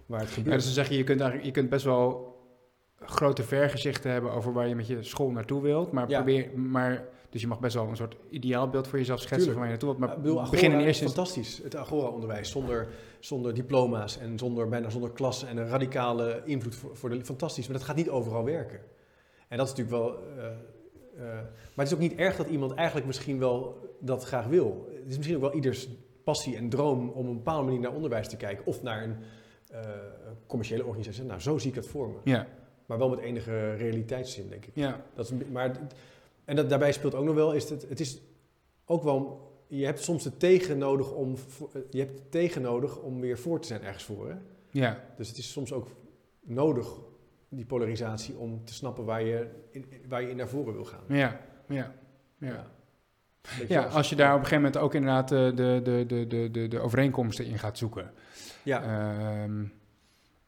waar het Ja, gebeurt. dus dan zeg je, je kunt, eigenlijk, je kunt best wel grote vergezichten hebben over waar je met je school naartoe wilt. Maar Ja. probeer, maar, dus je mag best wel een soort ideaalbeeld voor jezelf schetsen Tuurlijk. van waar je naartoe wilt. Maar bedoel, begin in eerste fantastisch. Het Agora-onderwijs zonder, zonder diploma's en zonder, bijna zonder klassen en een radicale invloed voor, voor de... Fantastisch, maar dat gaat niet overal werken. En dat is natuurlijk wel... eh, eh, maar het is ook niet erg dat iemand eigenlijk misschien wel dat graag wil. Het is misschien ook wel ieders passie en droom om op een bepaalde manier naar onderwijs te kijken. Of naar een eh, commerciële organisatie. Nou, zo zie ik dat voor me. Ja, Maar wel met enige realiteitszin, denk ik. ja. Dat is, maar, en dat, daarbij speelt ook nog wel, is het, het is ook wel, je hebt soms de tegen nodig om, je hebt tegen nodig om weer voor te zijn ergens voor. Hè? ja. Dus het is soms ook nodig, die polarisatie, om te snappen waar je in, waar je in naar voren wil gaan. Ja, ja, ja. Ja, als je daar op een gegeven moment ook inderdaad de, de, de, de, de, de, de overeenkomsten in gaat zoeken, Ja, ehm,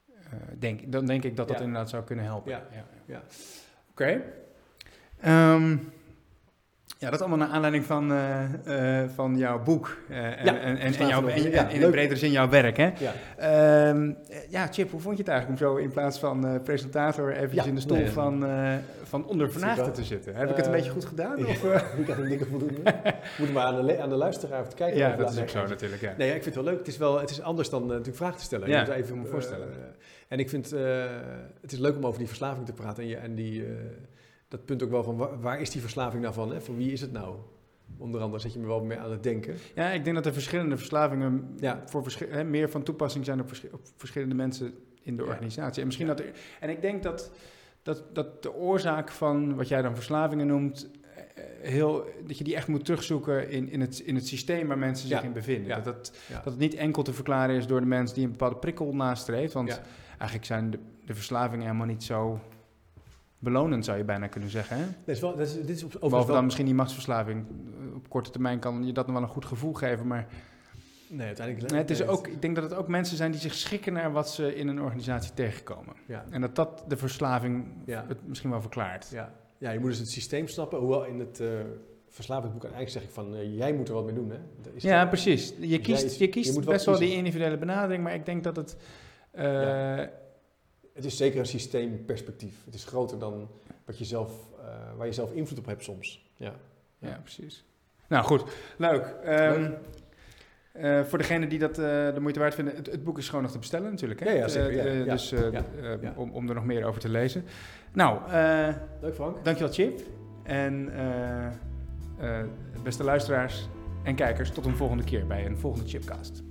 eh, denk, dan denk ik dat dat Ja. inderdaad zou kunnen helpen. Ja. ja. Ja. Oké. Ehm, ja, dat allemaal naar aanleiding van, eh, eh, van jouw boek eh, en, Ja, en, en, en, jouw, nog. en, en Ja, in leuk. bredere zin jouw werk. Hè? ja. Ehm, eh, ja, Chip, hoe vond je het eigenlijk om zo in plaats van presentator eventjes Ja, in de stoel nee, van, van ondervernaagde Super. te zitten? Heb ik het een beetje goed gedaan? Of? Ik had een dikke voldoende. Moet maar aan de, aan de luisteraar even kijken. ja, dat is ook zo natuurlijk. Ja. Nee, ja, ik vind het wel leuk. Het is, wel, het is anders dan natuurlijk vragen te stellen. Ja, Je moet even, me voorstellen. en ik vind het is leuk om over die verslaving te praten. En, je, en die, dat punt ook wel van waar, waar is die verslaving nou van? Hè? Van wie is het nou? Onder andere zet je me wel meer aan het denken. Ja, ik denk dat er verschillende verslavingen Ja. voor hè, meer van toepassing zijn op, verschi- op verschillende mensen in de organisatie. En misschien dat er, en ik denk dat, dat, dat de oorzaak van wat jij dan verslavingen noemt, eh, heel, dat je die echt moet terugzoeken in, in, het, in het systeem waar mensen zich Ja. in bevinden. Ja. Dat, Ja. dat het niet enkel te verklaren is door de mensen die een bepaalde prikkel nastreeft. Want eigenlijk zijn de, de verslavingen helemaal niet zo belonend, zou je bijna kunnen zeggen. Hè? Dat is wel, dat is, dit is op- Behalve wel... dan misschien die machtsverslaving. eh, Op korte termijn kan je dat nog wel een goed gevoel geven, maar... Nee, uiteindelijk... Nee, het is ook, ik denk dat het ook mensen zijn die zich schikken naar wat ze in een organisatie tegenkomen. Ja. En dat dat de verslaving Ja. het misschien wel verklaart. Ja. ja, je moet dus het systeem snappen. Hoewel in het eh verslavingsboek uiteindelijk zeg ik van... eh, jij moet er wat mee doen, hè? Is Ja, precies. Je kiest, is- je kiest je best wel die individuele benadering, maar ik denk dat het... Ja. Ja. Het is zeker een systeemperspectief. Het is groter dan wat je zelf, eh, waar je zelf invloed op hebt soms. Ja. precies. Nou goed, leuk. Leuk. eh, voor degene die dat eh, de moeite waard vinden, het, het boek is gewoon nog te bestellen natuurlijk. Hè? Ja, ja, zeker, ja, ja, dus ja, ja. Om, om er nog meer over te lezen. Nou, Leuk Frank. dankjewel Chip. En beste luisteraars en kijkers, tot een volgende keer bij een volgende Chipcast.